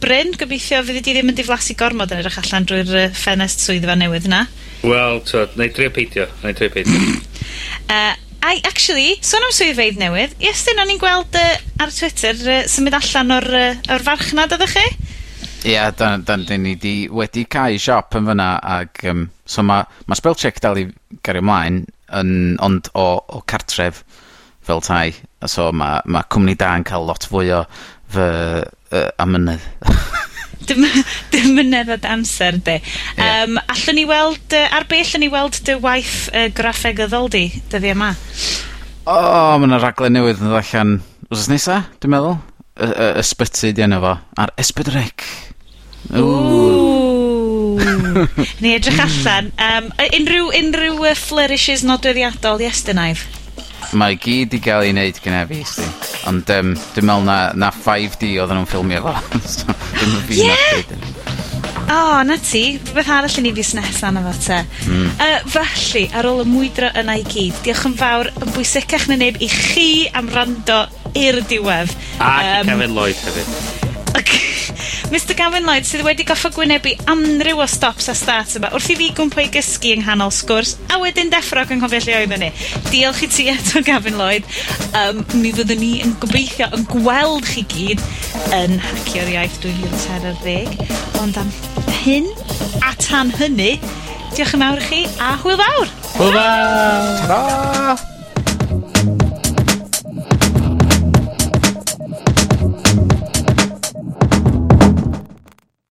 [SPEAKER 2] Bryn, gobeithio fyddi di ddim yn diflasu gormod yn edrych allan drwy'r ffenest swyddfa newydd yna.
[SPEAKER 3] Wel, so, na i drio peidio. Na i drio peidio.
[SPEAKER 2] Uh, I, actually, sôn am swyddfeydd newydd, Iestyn, o'n i'n gweld uh, ar Twitter uh, symud allan o'r, uh, or farchnad ydych chi?
[SPEAKER 4] Ie, yeah, dan, dan, dan ni di, wedi cael siop yn fyna, ac um, so mae ma Spellcheck dal i gario ymlaen, yn, ond o, o cartref fel tai, so mae ma cwmni da yn cael lot fwy o fy uh, amynydd.
[SPEAKER 2] Dim, dim mynedd o amser, de.
[SPEAKER 4] Yeah.
[SPEAKER 2] Um, allwn ni weld, uh, ar be allwn ni weld dy waith uh, graffeg yddol di, dyddi yma?
[SPEAKER 4] O, oh, mae yna raglen newydd yn allan wrth nesa, dwi'n meddwl. Ysbyty di enw fo, ar Esbydrec.
[SPEAKER 2] Ni edrych allan. Um, unrhyw, unrhyw uh, flourishes nodweddiadol, yes, dynaidd?
[SPEAKER 4] mae gyd i gael ei wneud gyda fi, sti. Ond um, dwi'n meddwl na, na 5D oedden nhw'n ffilmio fo. so, dwi'n meddwl fi yeah.
[SPEAKER 2] O, oh, na ti. Beth arall i ni fus nesaf na fo te. Mm. Uh, felly, ar ôl y mwydro yna i gyd, diolch yn fawr yn bwysicach na neb i chi am rando i'r diwedd.
[SPEAKER 3] Ac
[SPEAKER 2] um,
[SPEAKER 3] Kevin Lloyd hefyd.
[SPEAKER 2] Okay. Mr Gavin Lloyd sydd wedi goffa gwynebu amryw o stops a starts yma wrth i fi gwmpa i gysgu yng nghanol sgwrs, a wedyn deffro ac yn cofio lle oeddwn ni. Diolch i ti eto Gavin Lloyd. Um, mi fyddwn ni yn gobeithio yn gweld chi gyd yn Hacio'r Iaith 2010, ond am hyn a tan hynny, diolch yn fawr i chi a hwyl fawr!
[SPEAKER 3] Hwyl fawr!
[SPEAKER 4] Ta-ra!